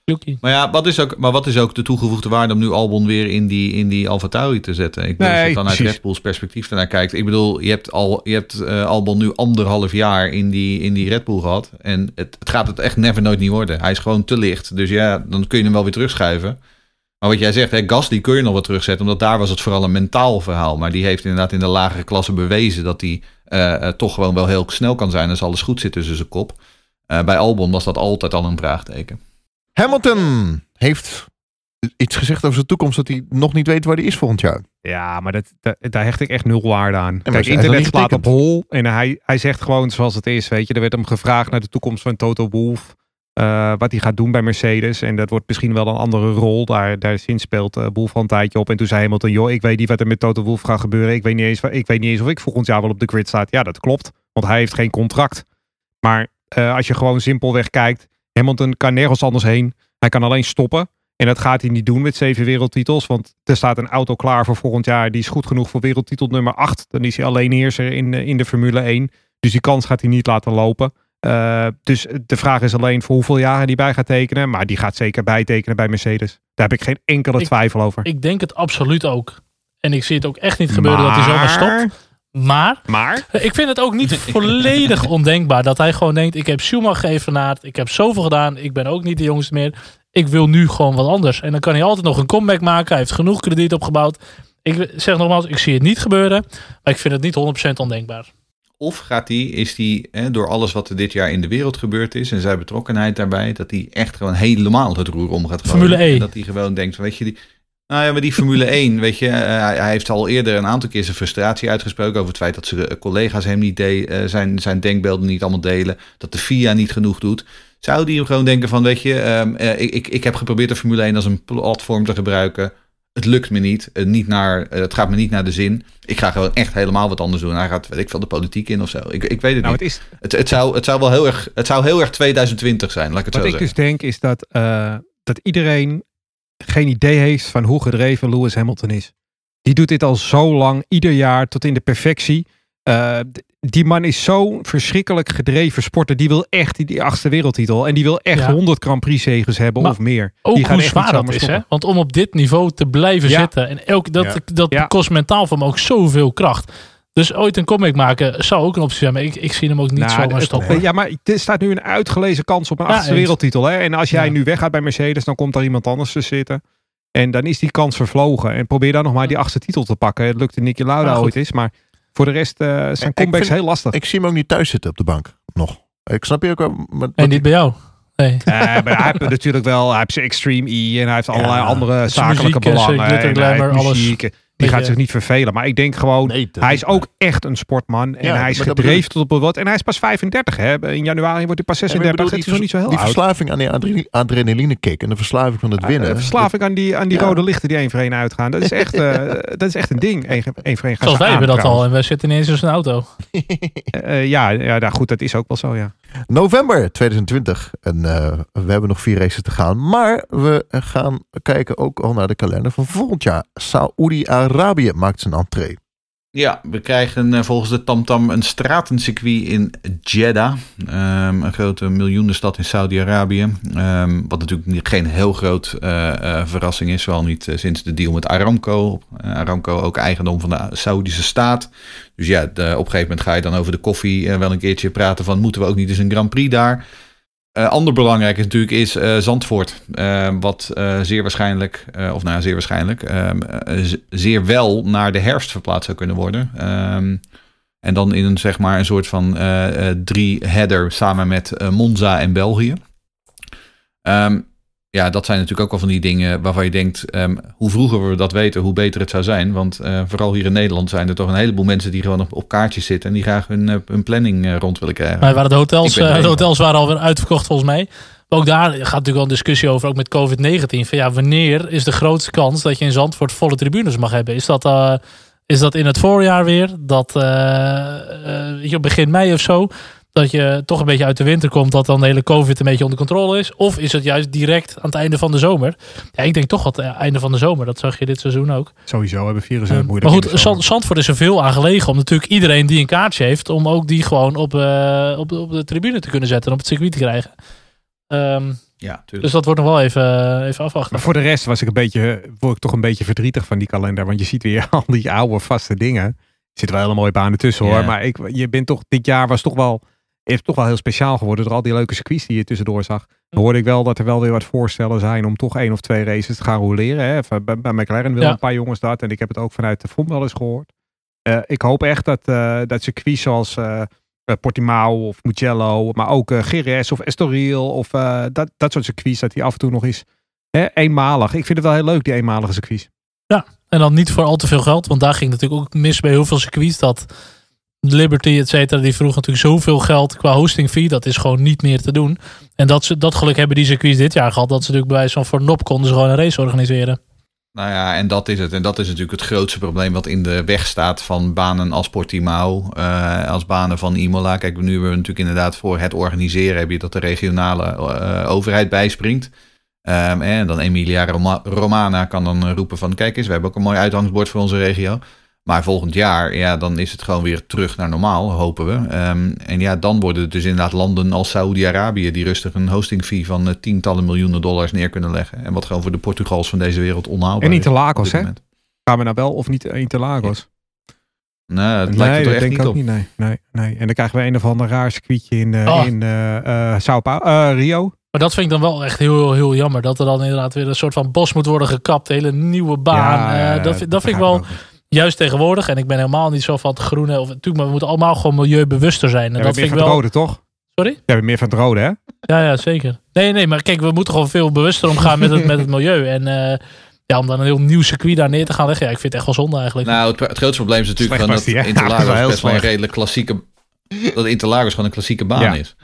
Yuki. Maar ja, wat is ook, maar wat is ook de toegevoegde waarde om nu Albon weer in die, in die Alfa Tauri te zetten? Ik bedoel, als je vanuit precies. Red Bulls perspectief ernaar kijkt. Ik bedoel, je hebt, al, je hebt eh, Albon nu anderhalf jaar in die, in die Red Bull gehad. En het, het gaat het echt never nooit niet worden. Hij is gewoon te licht. Dus ja, dan kun je hem wel weer terugschuiven. Maar wat jij zegt, hè, Gasly kun je nog wat terugzetten. Omdat daar was het vooral een mentaal verhaal. Maar die heeft inderdaad in de lagere klasse bewezen dat hij eh, eh, toch gewoon wel heel snel kan zijn als alles goed zit tussen zijn kop. Eh, bij Albon was dat altijd al een vraagteken. Hamilton heeft iets gezegd over zijn toekomst dat hij nog niet weet waar hij is volgend jaar. Ja, maar dat, dat- daar hecht ik echt nul waarde aan. Kijk, internet slaat op hol. En hij, hij zegt gewoon zoals het is, weet je. Er werd hem gevraagd naar de toekomst van Toto Wolff. eh, wat hij gaat doen bij Mercedes. En dat wordt misschien wel een andere rol. Daar, daar speelt eh Wolff al een tijdje op. En toen zei Hamilton, joh, ik weet niet wat er met Toto Wolff gaat gebeuren. Ik weet, niet eens, ik weet niet eens of ik volgend jaar wel op de grid sta. Ja, dat klopt. Want hij heeft geen contract. Maar eh, als je gewoon simpelweg kijkt. Hamilton kan nergens anders heen. Hij kan alleen stoppen. En dat gaat hij niet doen met zeven wereldtitels. Want er staat een auto klaar voor volgend jaar. Die is goed genoeg voor wereldtitel nummer 8. Dan is hij alleen heerser in, de- in de Formule 1. Dus die kans gaat hij niet laten lopen. Eh, dus de vraag is alleen voor hoeveel jaren hij bij gaat tekenen. Maar die gaat zeker bijtekenen bij Mercedes. Daar heb ik geen enkele Ik- twijfel over. Ik denk het absoluut ook. En ik zie het ook echt niet gebeuren dat hij zomaar stopt. Maar Maar? ik vind het ook niet volledig ondenkbaar dat hij gewoon denkt: ik heb Schumacher geëvenaard, ik heb zoveel gedaan, ik ben ook niet de jongste meer. Ik wil nu gewoon wat anders. En dan kan hij altijd nog een comeback maken. Hij heeft genoeg krediet opgebouwd. Ik zeg nogmaals, ik zie het niet gebeuren, maar ik vind het niet 100% ondenkbaar. Of gaat die, is die hè, door alles wat er dit jaar in de wereld gebeurd is en zijn betrokkenheid daarbij, dat hij echt gewoon helemaal het roer om gaat gooien. Formule E. En dat hij gewoon denkt, weet je, die, nou ja, maar die Formule 1, weet je, eh, hij, heeft al eerder een aantal keer zijn frustratie uitgesproken over het feit dat zijn eh, collega's hem niet de, eh, zijn, zijn denkbeelden niet allemaal delen, dat de FIA niet genoeg doet. Zou die hem gewoon denken van, weet je, ehm, eh, ik, ik, ik heb geprobeerd de Formule 1 als een platform te gebruiken. Het lukt me niet. niet naar, het gaat me niet naar de zin. Ik ga gewoon echt helemaal wat anders doen. Hij gaat, weet ik veel, de politiek in of zo. Ik, ik weet het Nou, niet. het is, Het, het, zou, het zou wel heel erg, het zou heel erg 2020 zijn, laat ik het wat zo ik zeggen. dus denk is dat, dat iedereen geen idee heeft van hoe gedreven Lewis Hamilton is. Die doet dit al zo lang, ieder jaar tot in de perfectie. Eh, die man is zo'n verschrikkelijk gedreven sporter. Die wil echt die, die achtste wereldtitel. En die wil echt Ja. 100 Grand Prix zegens hebben Maar of meer. Ook die gaat hoe echt niet zwaar dat is, hè? stoppen. Want om op dit niveau te blijven Ja. zitten. En elk, dat, Ja. dat Ja. kost mentaal voor hem ook zoveel kracht. Dus ooit een comeback maken zou ook een optie zijn. Maar ik, ik zie hem ook niet Nou, zomaar het- stoppen. Ja, maar er staat nu een uitgelezen kans op een Ja, achtste wereldtitel. Hè? En als jij Ja. nu weggaat bij Mercedes, dan komt daar iemand anders te zitten. En dan is die kans vervlogen. En probeer dan nog maar die achtste titel te pakken. Het lukte Nicky Lauda ooit eens. Maar voor de rest eh, zijn ik comebacks vind- heel lastig. Ik zie hem ook niet thuis zitten op de bank. Nog. Ik snap je ook wel. maar- En niet bij jou. Nee. Eh, maar hij heeft natuurlijk wel, hij heeft zijn Extreme E en hij heeft allerlei andere zakelijke muziek en belangen. glitter en hij heeft glamour, alles. Die gaat zich niet vervelen. Maar ik denk gewoon, Nee, dat hij is ook echt een sportman. En Ja, hij is dat gedreven tot op het wat. En hij is pas 35. Hè? In januari wordt hij pas Nee, maar 36. ik bedoel, Het is nog niet zo heel Die oud. verslaving aan die adre- adrenaline kick en de verslaving van het winnen. Eh, verslaving aan die, aan die Ja. rode lichten die één voor één uitgaan. Dat is echt, eh, dat is echt een ding. Eén één voor één gaan Zoals wij aan, hebben dat al en wij zitten ineens in zijn auto. Eh, eh, ja, ja, nou goed, dat is ook wel zo, ja. November 2020. En eh, we hebben nog vier races te gaan. Maar we gaan kijken ook al naar de kalender van volgend jaar. Saoedi-Arabië maakt zijn entree. Ja, we krijgen eh, volgens de TamTam een stratencircuit in Jeddah. Ehm, een grote miljoenenstad in Saudi-Arabië. Ehm, wat natuurlijk geen heel groot eh, eh, verrassing is. Vooral niet sinds de deal met Aramco. Aramco ook eigendom van de Saudische staat. Dus ja, op een gegeven moment ga je dan over de koffie wel een keertje praten van... moeten we ook niet eens een Grand Prix daar? Eh, ander belangrijk is natuurlijk is eh, Zandvoort. Eh, wat zeer waarschijnlijk, of nou ja, zeer waarschijnlijk, ehm, eh, zeer wel naar de herfst verplaatst zou kunnen worden. Ehm, en dan in een, zeg maar, een soort van eh, eh, drie-header samen met Monza en België. Ehm, ja, dat zijn natuurlijk ook wel van die dingen waarvan je denkt, ehm, hoe vroeger we dat weten, hoe beter het zou zijn. Want eh, vooral hier in Nederland zijn er toch een heleboel mensen die gewoon op, op kaartjes zitten en die graag hun, eh, hun planning eh, rond willen krijgen. Maar waren de hotels, de hotels waren alweer uitverkocht volgens mij. Maar ook daar gaat natuurlijk al een discussie over, ook met COVID-19. Van ja, wanneer is de grootste kans dat je in Zandvoort volle tribunes mag hebben? Is dat, is dat in het voorjaar weer? Dat weet je, begin mei of zo? Dat je toch een beetje uit de winter komt, dat dan de hele COVID een beetje onder controle is? Of is het juist direct aan het einde van de zomer? Ja, ik denk toch het eh, einde van de zomer. Dat zag je dit seizoen ook. Sowieso hebben virussen Eh, het moeilijk. maar goed, de zomer. Zand- Zandvoort is er veel aan gelegen om natuurlijk iedereen die een kaartje heeft, om ook die gewoon op, eh, op, de, op de tribune te kunnen zetten en op het circuit te krijgen. Ehm, Ja, tuurlijk. dus dat wordt nog wel even, even afwachten. Maar voor de rest was ik een beetje, word ik toch een beetje verdrietig van die kalender. Want je ziet weer al die oude vaste dingen. Er zitten wel hele mooie banen tussen hoor. Maar ik, je bent toch, dit jaar was toch wel, heeft toch wel heel speciaal geworden. Door al die leuke circuits die je tussendoor zag. Dan hoorde ik wel dat er wel weer wat voorstellen zijn om toch één of twee races te gaan roleren. Hè. Bij, bij McLaren wil Ja. een paar jongens dat. En ik heb het ook vanuit de FOM wel eens gehoord. Eh, ik hoop echt dat, eh dat circuits zoals eh, Portimao of Mugello, maar ook GRS of Estoril of dat, dat soort circuits, dat die af en toe nog eens hè, eenmalig. Ik vind het wel heel leuk, die eenmalige circuits. En dan niet voor al te veel geld, want daar ging natuurlijk ook mis bij heel veel circuits. Dat Liberty, et cetera, die vroeg natuurlijk zoveel geld qua hosting fee. Dat is gewoon niet meer te doen. En dat, ze, dat geluk hebben die circuits dit jaar gehad. Dat ze natuurlijk bij zo'n voor Nop konden ze gewoon een race organiseren. Nou ja, en dat is het. En dat is natuurlijk het grootste probleem wat in de weg staat van banen als Portimao, eh, als banen van Imola. Kijk, nu hebben we natuurlijk inderdaad voor het organiseren heb je dat de regionale eh, overheid bijspringt. Ehm, en dan Emilia Roma- Romana kan dan roepen van kijk eens, we hebben ook een mooi uitgangsbord voor onze regio. Maar volgend jaar, ja, dan is het gewoon weer terug naar normaal, hopen we. Ehm, en ja, dan worden het dus inderdaad landen als Saoedi-Arabië... die rustig een hosting fee van eh, tientallen miljoenen dollars neer kunnen leggen. En wat gewoon voor de Portugals van deze wereld onhaalbaar En. Interlagos, op dit hè? Gaan we nou wel of niet Interlagos? Nee, het nee, lijkt er dat echt denk niet ik ook op. niet. Nee, nee, nee. En dan krijgen we een of ander raar circuitje in, eh Oh. in eh eh, Sao Paulo, eh, Rio. Maar dat vind ik dan wel echt heel, heel, heel jammer. Dat er dan inderdaad weer een soort van bos moet worden gekapt. Een hele nieuwe baan. Ja, Eh, dat, vind- dat vind ik wel ook niet. Juist tegenwoordig. En ik ben helemaal niet zo van het groene. Of, natuurlijk, maar we moeten allemaal gewoon milieubewuster zijn. En Ja, dat meer vind ik van wel. het rode, toch? Sorry? We hebben meer van het rode, hè? Ja, ja, zeker. Nee, nee, maar kijk, we moeten gewoon veel bewuster omgaan met het, met het milieu. En eh, ja, om dan een heel nieuw circuit daar neer te gaan leggen. Ja, ik vind het echt wel zonde eigenlijk. Nou, het, het grootste probleem is natuurlijk was dat? Interlagos Ja, best wel een redelijk klassieke... Dat Interlagos gewoon een klassieke baan Ja. is.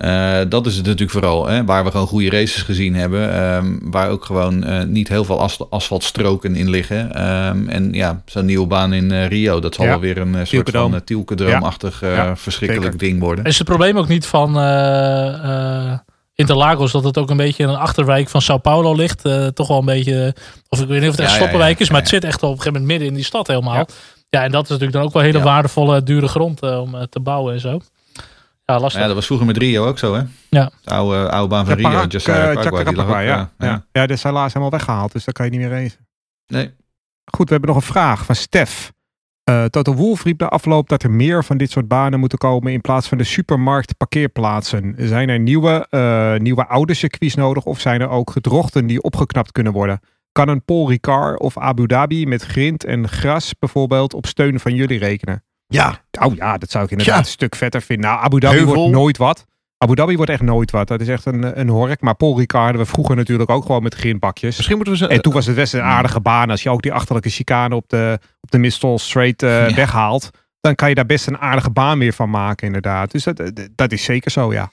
Eh, dat is het natuurlijk vooral, hè, waar we gewoon goede races gezien hebben. ehm, waar ook gewoon eh, niet heel veel as asfaltstroken in liggen. Ehm, en ja, zo'n nieuwe baan in eh, Rio, dat zal Ja. wel weer een soort van uh, Tielkedroom-achtig eh, Ja, verschrikkelijk zeker. ding worden. Is het probleem ook niet van eh, eh, Interlagos dat het ook een beetje in een achterwijk van Sao Paulo ligt? Eh, toch wel een beetje, of ik weet niet of het echt Ja, ja, sloppenwijk ja, is, maar ja, het zit echt op een gegeven moment midden in die stad helemaal. Ja, Ja. en dat is natuurlijk dan ook wel hele Ja. waardevolle, dure grond om te bouwen en zo. Ja, lastig. Ja, dat was vroeger met Rio ook zo, hè? Ja. De oude, oude baan van Ja, Rio, Parag, Josiah Paraguay, die lag ook, Chacarapagua, ja. Ja. Ja, dat is helaas helemaal weggehaald, dus daar kan je niet meer racen. Nee. Goed, we hebben nog een vraag van Stef. Eh Toto Wolff riep na afloop dat er meer van dit soort banen moeten komen in plaats van de supermarkt parkeerplaatsen. Zijn er nieuwe, eh, nieuwe oude circuits nodig of zijn er ook gedrochten die opgeknapt kunnen worden? Kan een Paul Ricard of Abu Dhabi met grind en gras bijvoorbeeld op steun van jullie rekenen? Ja, Oh ja, dat zou ik inderdaad Ja. een stuk vetter vinden. Nou, Abu Dhabi Heuvel. wordt nooit wat. Abu Dhabi wordt echt nooit wat. Dat is echt een, een hork. Maar Paul Ricard hadden we vroeger natuurlijk ook gewoon met grindbakjes. Misschien moeten we ze... En toen was het best een aardige baan. Als je ook die achterlijke chicane op de, op de Mistol Straight eh, Ja. weghaalt. Dan kan je daar best een aardige baan weer van maken inderdaad. Dus dat, dat is zeker zo, ja.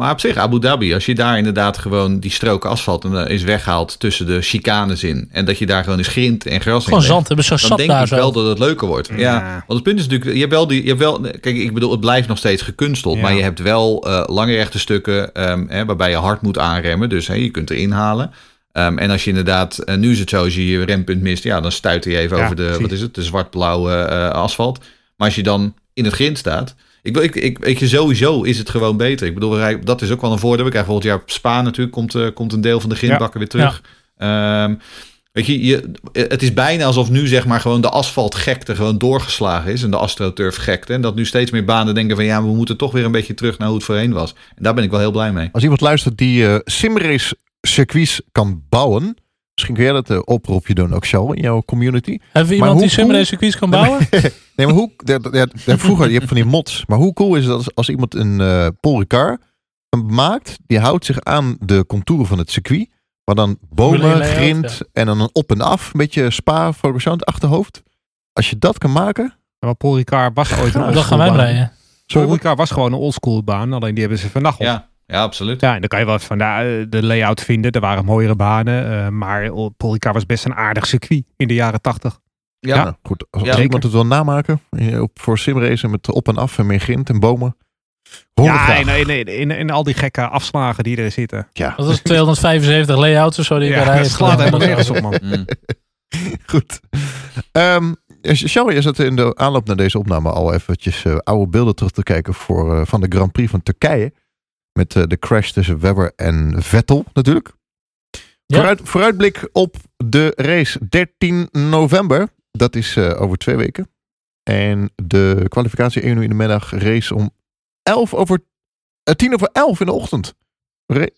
Maar op zich, Abu Dhabi, als je daar inderdaad gewoon die stroken asfalt eh, is weghaalt tussen de chicanes in. En dat je daar gewoon eens grind en gras in Gewoon legt, zand hebben ze zo Dan denk daar ik zo. wel dat het leuker wordt. Ja. Ja. want het punt is natuurlijk, je hebt wel die, je hebt wel, kijk, ik bedoel, het blijft nog steeds gekunsteld, Ja. maar je hebt wel eh, lange rechte stukken ehm, hè, waarbij je hard moet aanremmen, dus hè, je kunt erin halen. Ehm, en als je inderdaad, eh, nu is het zo, als je je rempunt mist, ja, dan stuiter je even Ja, over de, precies. wat is het, de zwart-blauwe eh, asfalt. Maar als je dan in het grind staat, ik, wil- ik, ik, weet je, sowieso is het gewoon beter. Ik bedoel, dat is ook wel een voordeel. We krijgen volgend jaar op Spa natuurlijk, komt, eh, komt een deel van de grindbakken weer terug. Ehm, weet je, je, het is bijna alsof nu zeg maar gewoon de asfaltgekte gewoon doorgeslagen is. En de astroturf gekte. En dat nu steeds meer banen denken van ja, we moeten toch weer een beetje terug naar hoe het voorheen was. En daar ben ik wel heel blij mee. Als iemand luistert die eh simrace circuits kan bouwen. Misschien kun jij dat eh, oproepje doen ook, Charles, in jouw community. Hebben we iemand hoe die simrace circuits kan bouwen? Nee, maar hoe... vroeger, je hebt van die mods. Maar hoe cool is het als, als iemand een eh Ricard maakt. Die houdt zich aan de contouren van het circuit. Maar dan bomen, 1 layout, grind en dan een op en af. Een beetje spa, Ferguson achterhoofd. Als je dat kan maken... Maar Paul Ricard was ooit een dan gaan wij rijden. Paul Ricard was gewoon een oldschool baan. Alleen die hebben ze. Ja. Ja, ja absoluut. en dan kan je wel van de, de layout vinden. Er waren mooiere banen. eh, maar Paul Ricard was best een aardig circuit in de jaren tachtig. Ja, Ja, goed. Als, Ja, iemand het wil namaken eh, op, voor simracen met op en af en meer grind en bomen. Ja, graag. en, en, en, en al die gekke afslagen die er zitten. Ja, Dat is 275 layouts of zo die je kan Ja, rijden. dat slaat helemaal nergens op, man. Mm. goed. Ehm Charles, je zat in de aanloop naar deze opname al eventjes eh, oude beelden terug te kijken voor, eh, van de Grand Prix van Turkije. Met eh, de crash tussen Webber en Vettel natuurlijk. Ja. Vooruit, vooruitblik op de race 13 november. Dat is eh, over twee weken. En de kwalificatie 1 uur in de middag. Race om 11 over, eh, 10 over 11 in de ochtend.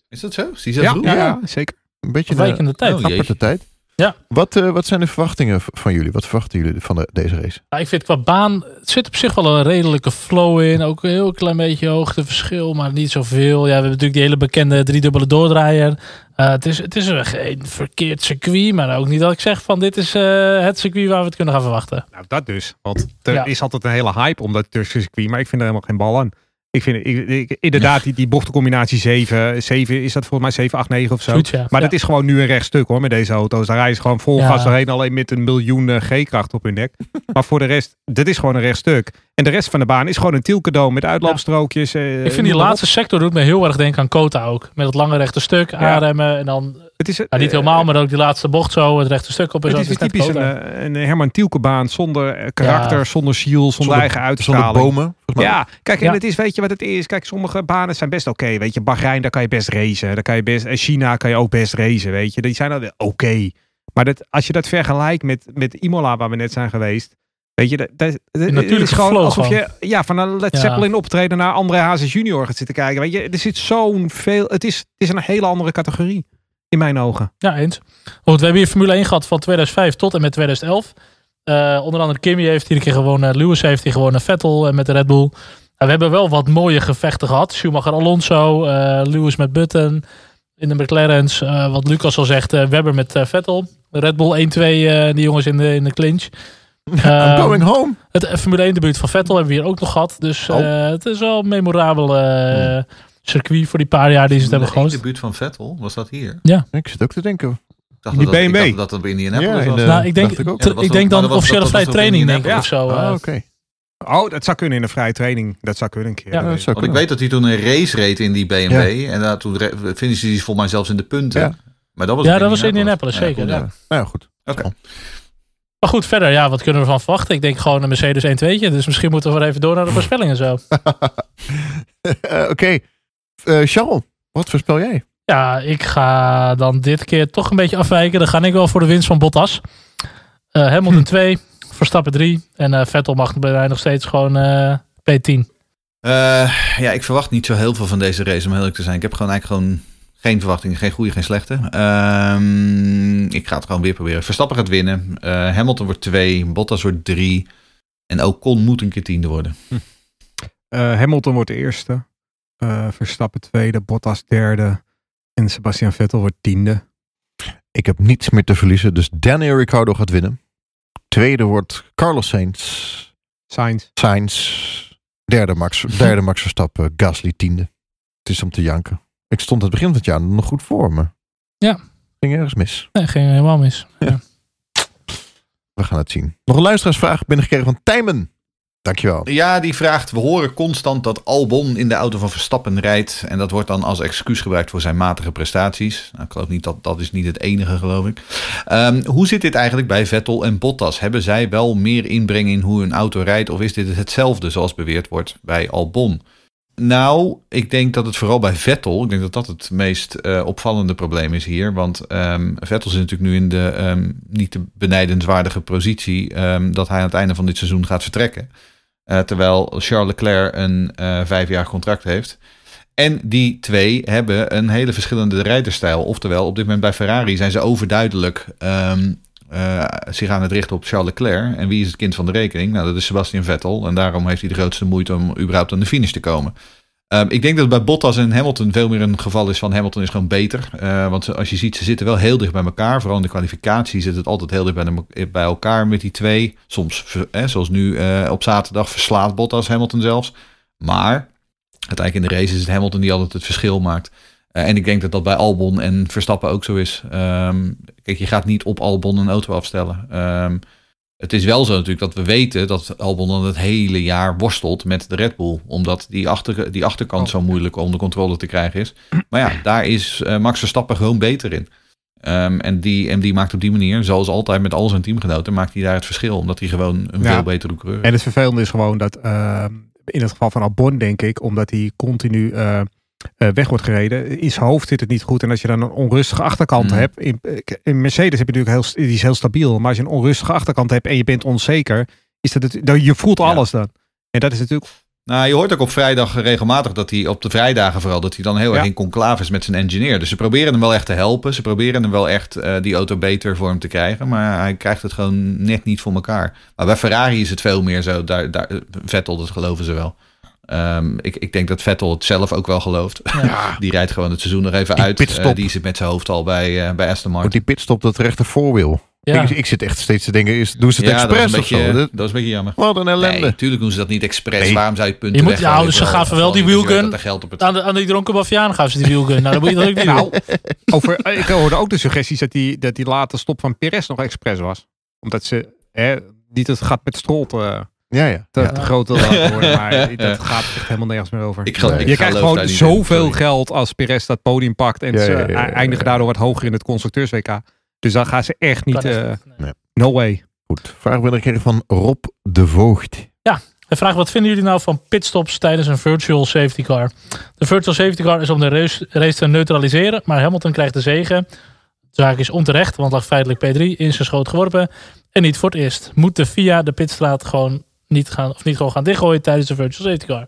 Is dat zo? Is zo Ja, ja, Ja. zeker. een beetje Een de tijd. Oh, tijd. Ja. Wat, eh, wat zijn de verwachtingen van jullie? Wat verwachten jullie van de, deze race? Ja, ik vind qua baan, het zit op zich wel een redelijke flow in. Ook een heel klein beetje hoogteverschil, maar niet zoveel. Ja, we hebben natuurlijk die hele bekende driedubbele doordraaier. Eh, het, is, het is een geen verkeerd circuit, maar ook niet dat ik zeg van dit is eh, het circuit waar we het kunnen gaan verwachten. Nou, dat dus. Want er Ja. is altijd een hele hype om dat Turkse circuit. Maar ik vind er helemaal geen bal aan. Ik vind ik, ik- inderdaad die, die bochtencombinatie 7. 7 is dat volgens mij 7, 8, 9 of zo. Zoiets, ja. Maar Ja. dat is gewoon nu een rechtstuk hoor met deze auto's. Daar rijden ze gewoon vol Ja. gas doorheen. Alleen met een miljoen eh, G-kracht op hun nek. maar voor de rest, dit is gewoon een rechtstuk. En de rest van de baan is gewoon een tielcadeau met uitloopstrookjes. eh, Ik vind die laatste sector doet me heel erg denken aan Kota ook. Met het lange rechte stuk, aanremmen en dan. Het is, nou, niet helemaal, maar ook die laatste bocht zo, het rechte stuk op en Het is net typisch een, eh, een Herman Tielke baan zonder eh, karakter, Ja. zonder ziel, zonder, Zonder- eigen Zonder uitstraling. bomen. volgens mij. Ja, kijk, en Ja. het is, weet je wat het is? Kijk, sommige banen zijn best oké. weet je, Bahrein, daar kan je best racen. Daar kan je best, en China kan je ook best racen, weet je. Die zijn dan weer oké. Maar dat, als je dat vergelijkt met, met Imola, waar we net zijn geweest. Weet je, dat, dat, dat het is gewoon alsof gewoon. je ja, van een Led Ja. Zeppelin optreden naar André Hazes junior gaat zitten kijken. Weet je, er zit zo'n veel. Het is, het is een hele andere categorie. In mijn ogen. Ja, eens. Goed, we hebben hier Formule 1 gehad van 2005 tot en met 2011. Eh, onder andere Kimi heeft hier een keer gewonnen. Lewis heeft hier gewonnen. Vettel eh, met de Red Bull. We hebben wel wat mooie gevechten gehad. Schumacher Alonso. eh, Lewis met Button. In de McLaren's. wat Lucas al zegt. eh, Webber met Vettel. Red Bull 1-2. eh, die jongens in de, in de clinch. I'm Ehm, going home. Het Formule 1 debuut van Vettel hebben we hier ook nog gehad. Dus Oh. het is wel memorabel circuit voor die paar jaar die ze het hebben De gehost. debuut van Vettel, was dat hier? Ik zit ook te denken. Ik dacht Die dat, dat- ik BMW. dacht dat dat op Indianapolis Ja, in was. de- nou, ik denk, ik ook. Ja, ik denk dan officiële vrije training, in denk ik, of zo. Ah, eh. oké. Oh, dat zou kunnen in een vrije training. Dat zou kunnen een keer. Ja, dat zou Want ik weet dat hij toen een race reed in die BMW. En daar toen finishte hij volgens mij zelfs in de punten. Ja. Maar dat was Ja, in dat was Indianapolis, zeker, goed, ja. Ja. Nou ja, goed. Oké. Maar goed, verder, ja, wat kunnen we van verwachten? Ik denk gewoon een Mercedes 1-2'tje. Dus misschien moeten we even door naar de voorspellingen zo. Oké. Eh, Charles, wat voorspel jij? Ja, ik ga dan dit keer toch een beetje afwijken. Dan ga ik wel voor de winst van Bottas. Eh Hamilton 2, Verstappen 3. En eh, Vettel mag bij mij nog steeds gewoon eh, P10. Eh, ja, ik verwacht niet zo heel veel van deze race, om heel eerlijk te zijn. Ik heb gewoon eigenlijk gewoon geen verwachtingen. Geen goede, geen slechte. Ehm, ik ga het gewoon weer proberen. Verstappen gaat winnen. Eh, Hamilton wordt 2. Bottas wordt 3. En Ocon moet een keer tiende worden. Eh, Hamilton wordt de eerste. Eh, Verstappen tweede, Bottas derde en Sebastian Vettel wordt tiende. Ik heb niets meer te verliezen, dus Daniel Ricciardo gaat winnen. Tweede wordt Carlos Sainz. Sainz. Sainz. Derde Max, derde Max Verstappen. Gasly tiende. Het is om te janken. Ik stond het begin van het jaar nog goed voor me. Ja. Ging ergens mis. Nee, ging helemaal mis. Ja. We gaan het zien. Nog een luisteraarsvraag binnengekregen van Tijmen. Dankjewel. Ja, die vraagt: We horen constant dat Albon in de auto van Verstappen rijdt. En dat wordt dan als excuus gebruikt voor zijn matige prestaties. Nou, ik geloof niet dat dat is niet het enige, geloof ik. Ehm, hoe zit dit eigenlijk bij Vettel en Bottas? Hebben zij wel meer inbreng in hoe een auto rijdt? Of is dit hetzelfde zoals beweerd wordt bij Albon? Nou, ik denk dat het vooral bij Vettel, ik denk dat dat het meest eh, opvallende probleem is hier. Want ehm, Vettel zit natuurlijk nu in de ehm, niet te benijdenswaardige positie dat hij aan het einde van dit seizoen gaat vertrekken. Eh, terwijl Charles Leclerc een uh, vijfjaar contract heeft. En die twee hebben een hele verschillende rijderstijl. Oftewel, op dit moment bij Ferrari zijn ze overduidelijk um, zich aan het richten op Charles Leclerc. En wie is het kind van de rekening? Nou, dat is Sebastian Vettel. En daarom heeft hij de grootste moeite om überhaupt aan de finish te komen. Um, ik denk dat het bij Bottas en Hamilton veel meer een geval is van Hamilton is gewoon beter. Uh, want als je ziet, ze zitten wel heel dicht bij elkaar. Vooral in de kwalificatie zit het altijd heel dicht bij, de, bij elkaar met die twee. Soms, eh, zoals nu op zaterdag, verslaat Bottas Hamilton zelfs. Maar uiteindelijk in de race is het Hamilton die altijd het verschil maakt. En ik denk dat dat bij Albon en Verstappen ook zo is. Um, kijk, je gaat niet op Albon een auto afstellen. Um, het is wel zo natuurlijk dat we weten dat Albon dan het hele jaar worstelt met de Red Bull. Omdat die, achter, die achterkant oh. zo moeilijk onder controle te krijgen is. Maar ja, daar is uh, Max Verstappen gewoon beter in. Um, en, die, en die maakt op die manier, zoals altijd met al zijn teamgenoten, maakt hij daar het verschil. Omdat hij gewoon een ja. veel betere coureur is. En het vervelende is gewoon dat uh, in het geval van Albon, denk ik, omdat hij continu... Uh, uh, weg wordt gereden. In zijn hoofd zit het niet goed. En als je dan een onrustige achterkant mm. hebt. In, in, Mercedes heb je natuurlijk heel, die is heel stabiel. Maar als je een onrustige achterkant hebt en je bent onzeker. Is dat het, je voelt alles ja. dan. En dat is natuurlijk... Nou, je hoort ook op vrijdag regelmatig dat hij op de vrijdagen vooral, dat hij dan heel ja. erg in conclave is met zijn engineer. Dus ze proberen hem wel echt te helpen. Ze proberen hem wel echt uh, die auto beter voor hem te krijgen. Maar hij krijgt het gewoon net niet voor elkaar. Maar bij Ferrari is het veel meer zo. Daar, daar, Vettel, dat geloven ze wel. Um, ik, ik, denk dat Vettel het zelf ook wel gelooft. Ja. die rijdt gewoon het seizoen nog even die uit. Uh, die zit met zijn hoofd al bij, uh, bij Aston Martin. die pitstop dat rechter voorwiel. Ja. Ik, ik, zit echt steeds te denken, is, doen ze het ja, expres dat of zo? Dat, dat is een beetje jammer. Wat een ellende. Nee, natuurlijk doen ze dat niet expres. Nee. Waarom zou je punten je moet, Ja, dus ze gaven wel die wheelgun. Aan, de, aan die dronken baviaan gaven ze die wheelgun. nou, dat moet je dat ook niet nou, over, Ik hoorde ook de suggesties dat die, dat die late stop van Perez nog expres was. Omdat ze hè, niet het gat met strol te... Ja, ja. Te, ja. te groot te laten worden. Maar dat gaat echt helemaal nergens meer over. Ik, nee. ik je krijgt gewoon zoveel geld als Perez dat podium pakt. En ja, ze ja, ja, eindigen daardoor wat hoger in het constructeurs-WK. Dus dan gaan ze echt niet... Uh, nee. No way. Goed. Vraag binnengekregen van Rob de Voogd. Ja, de vraag wat vinden jullie nou van pitstops tijdens een virtual safety car? De virtual safety car is om de race, race te neutraliseren. Maar Hamilton krijgt de zegen. De zaak is onterecht, want lag feitelijk P3 in zijn schoot geworpen. En niet voor het eerst. Moet de VIA de pitstraat gewoon niet gaan, of niet gewoon gaan dichtgooien tijdens de virtual safety car.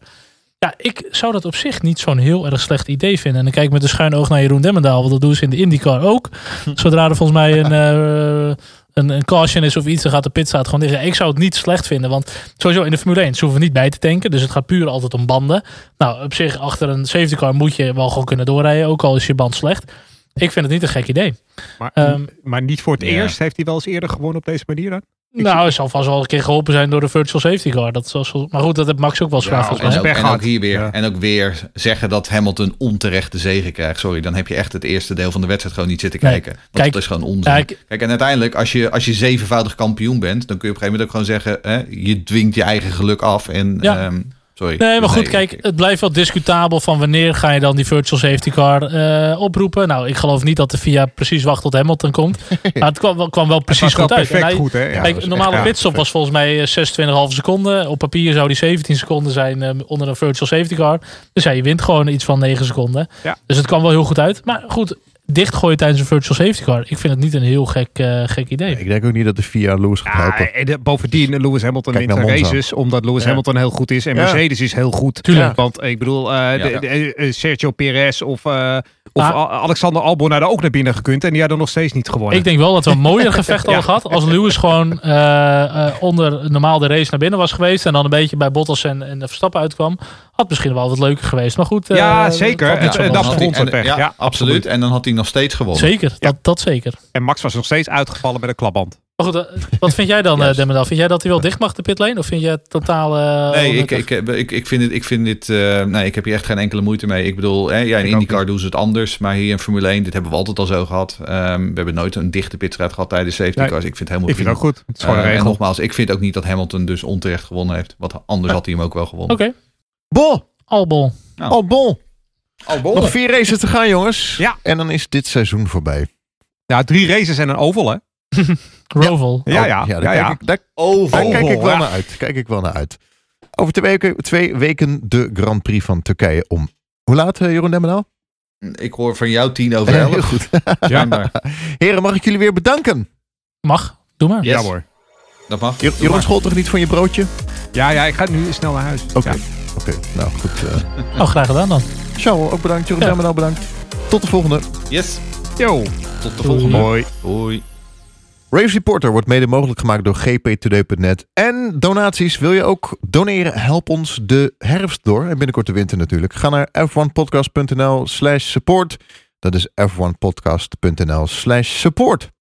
Ja, ik zou dat op zich niet zo'n heel erg slecht idee vinden. En dan kijk ik met een schuin oog naar Jeroen Demmendaal. Want dat doen ze in de IndyCar ook. Zodra er volgens mij een, uh, een, een caution is of iets, dan gaat de pitstraat gewoon dicht. Ik zou het niet slecht vinden. Want sowieso in de Formule 1 ze hoeven we niet bij te tanken. Dus het gaat puur altijd om banden. Nou, op zich achter een safety car moet je wel gewoon kunnen doorrijden. Ook al is je band slecht. Ik vind het niet een gek idee. Maar, um, maar niet voor het ja. eerst. Heeft hij wel eens eerder gewonnen op deze manier dan? Ik nou, hij zal vast wel een keer geholpen zijn door de virtual safety car. Dat was, maar goed, dat heeft Max ook wel eens ja, en, ook, en ook hier weer. Ja. En ook weer zeggen dat Hamilton onterecht de zege krijgt. Sorry, dan heb je echt het eerste deel van de wedstrijd gewoon niet zitten kijken. Nee, kijk, dat is gewoon onzin. Kijk, kijk, en uiteindelijk, als je, als je zevenvoudig kampioen bent, dan kun je op een gegeven moment ook gewoon zeggen, hè, je dwingt je eigen geluk af. En ja. um, Sorry. Nee, maar goed, nee, kijk, het blijft wel discutabel van wanneer ga je dan die virtual safety car uh, oproepen. Nou, ik geloof niet dat de VIA precies wacht tot Hamilton komt. Maar het kwam, kwam wel precies goed uit. Perfect hij, goed, hè? Ja, kijk, normale pitstop was volgens mij 26,5 seconden. Op papier zou die 17 seconden zijn uh, onder een virtual safety car. Dus ja, je wint gewoon iets van 9 seconden. Ja. Dus het kwam wel heel goed uit. Maar goed, dichtgooien tijdens een virtual safety car. Ik vind het niet een heel gek, uh, gek idee. Nee, ik denk ook niet dat de VIA Lewis gaat helpen. Ja, de, bovendien, Lewis Hamilton Kijk wint races omdat Lewis ja. Hamilton heel goed is. En Mercedes is heel goed. Tuurlijk. Want ik bedoel, uh, de, de, de, Sergio Perez of, uh, Of Maar- A- Alexander Albon had er ook naar binnen gekund en die hadden nog steeds niet gewonnen. Ik denk wel dat we een mooier gevecht hadden gehad als Lewis gewoon eh, eh, onder normaal de race naar binnen was geweest. En dan een beetje bij Bottas en, en de Verstappen uitkwam. Had misschien wel wat leuker geweest. Maar goed. eh, Ja, zeker. en van dat had vond het en- weg. Ja, Ja, absoluut. En dan had hij nog steeds gewonnen. Zeker, dat, dat zeker. En Max was nog steeds uitgevallen met een klapband. Maar goed, eh, wat vind jij dan, eh. Demmerdal? Vind jij dat hij wel dicht mag, de pitlane? Of vind jij het totaal... eh, Nee, ik, ik, heb- ik, ik vind dit, ik vind dit eh, nee, ik heb hier echt geen enkele moeite mee. Ik bedoel, hè, ja, in IndyCar doen ze het anders, maar hier in Formule 1, dit hebben we altijd al zo gehad. Ehm, we hebben nooit een dichte pitstraat gehad tijdens safety Nee, cars. Ik vind het helemaal Ik vind het ook goed. Het is gewoon een en nogmaals, ik vind ook niet dat Hamilton dus onterecht gewonnen heeft. Want anders had hij hem ook wel gewonnen. Oké, Bon, Albon. Nou. oh bon. Oh, Nog vier races te gaan, jongens. Ja. En dan is dit seizoen voorbij. Ja, drie races en een oval, hè? Roval. Ja, Oh, ja. daar ja, kijk ja. ik- daar Oh, Daar kijk ik wel ja. naar uit. Kijk ik wel naar uit. Over twee weken, twee weken de Grand Prix van Turkije om. Hoe laat, eh, Jeroen Demmendaal? Ik hoor van jou tien over Heel elf. goed. Schijnbaar. Heren, mag ik jullie weer bedanken? Mag, doe maar. Yes. Ja, hoor. Dat mag. Jer- Jeroen schoot toch niet van je broodje? Ja, ja, ik ga nu snel naar huis. Oké, Ja. oké. Nou goed. eh Oh, graag gedaan dan. Charles, ook bedankt. Jeroen Ja. Bedankt. Tot de volgende. Yes. Yo. Tot de volgende. Mooi. Hoi. Race Reporter wordt mede mogelijk gemaakt door gptoday.net. En donaties wil je ook doneren? Help ons de herfst door. En binnenkort de winter natuurlijk. Ga naar f1podcast.nl slash support. Dat is f1podcast.nl slash support.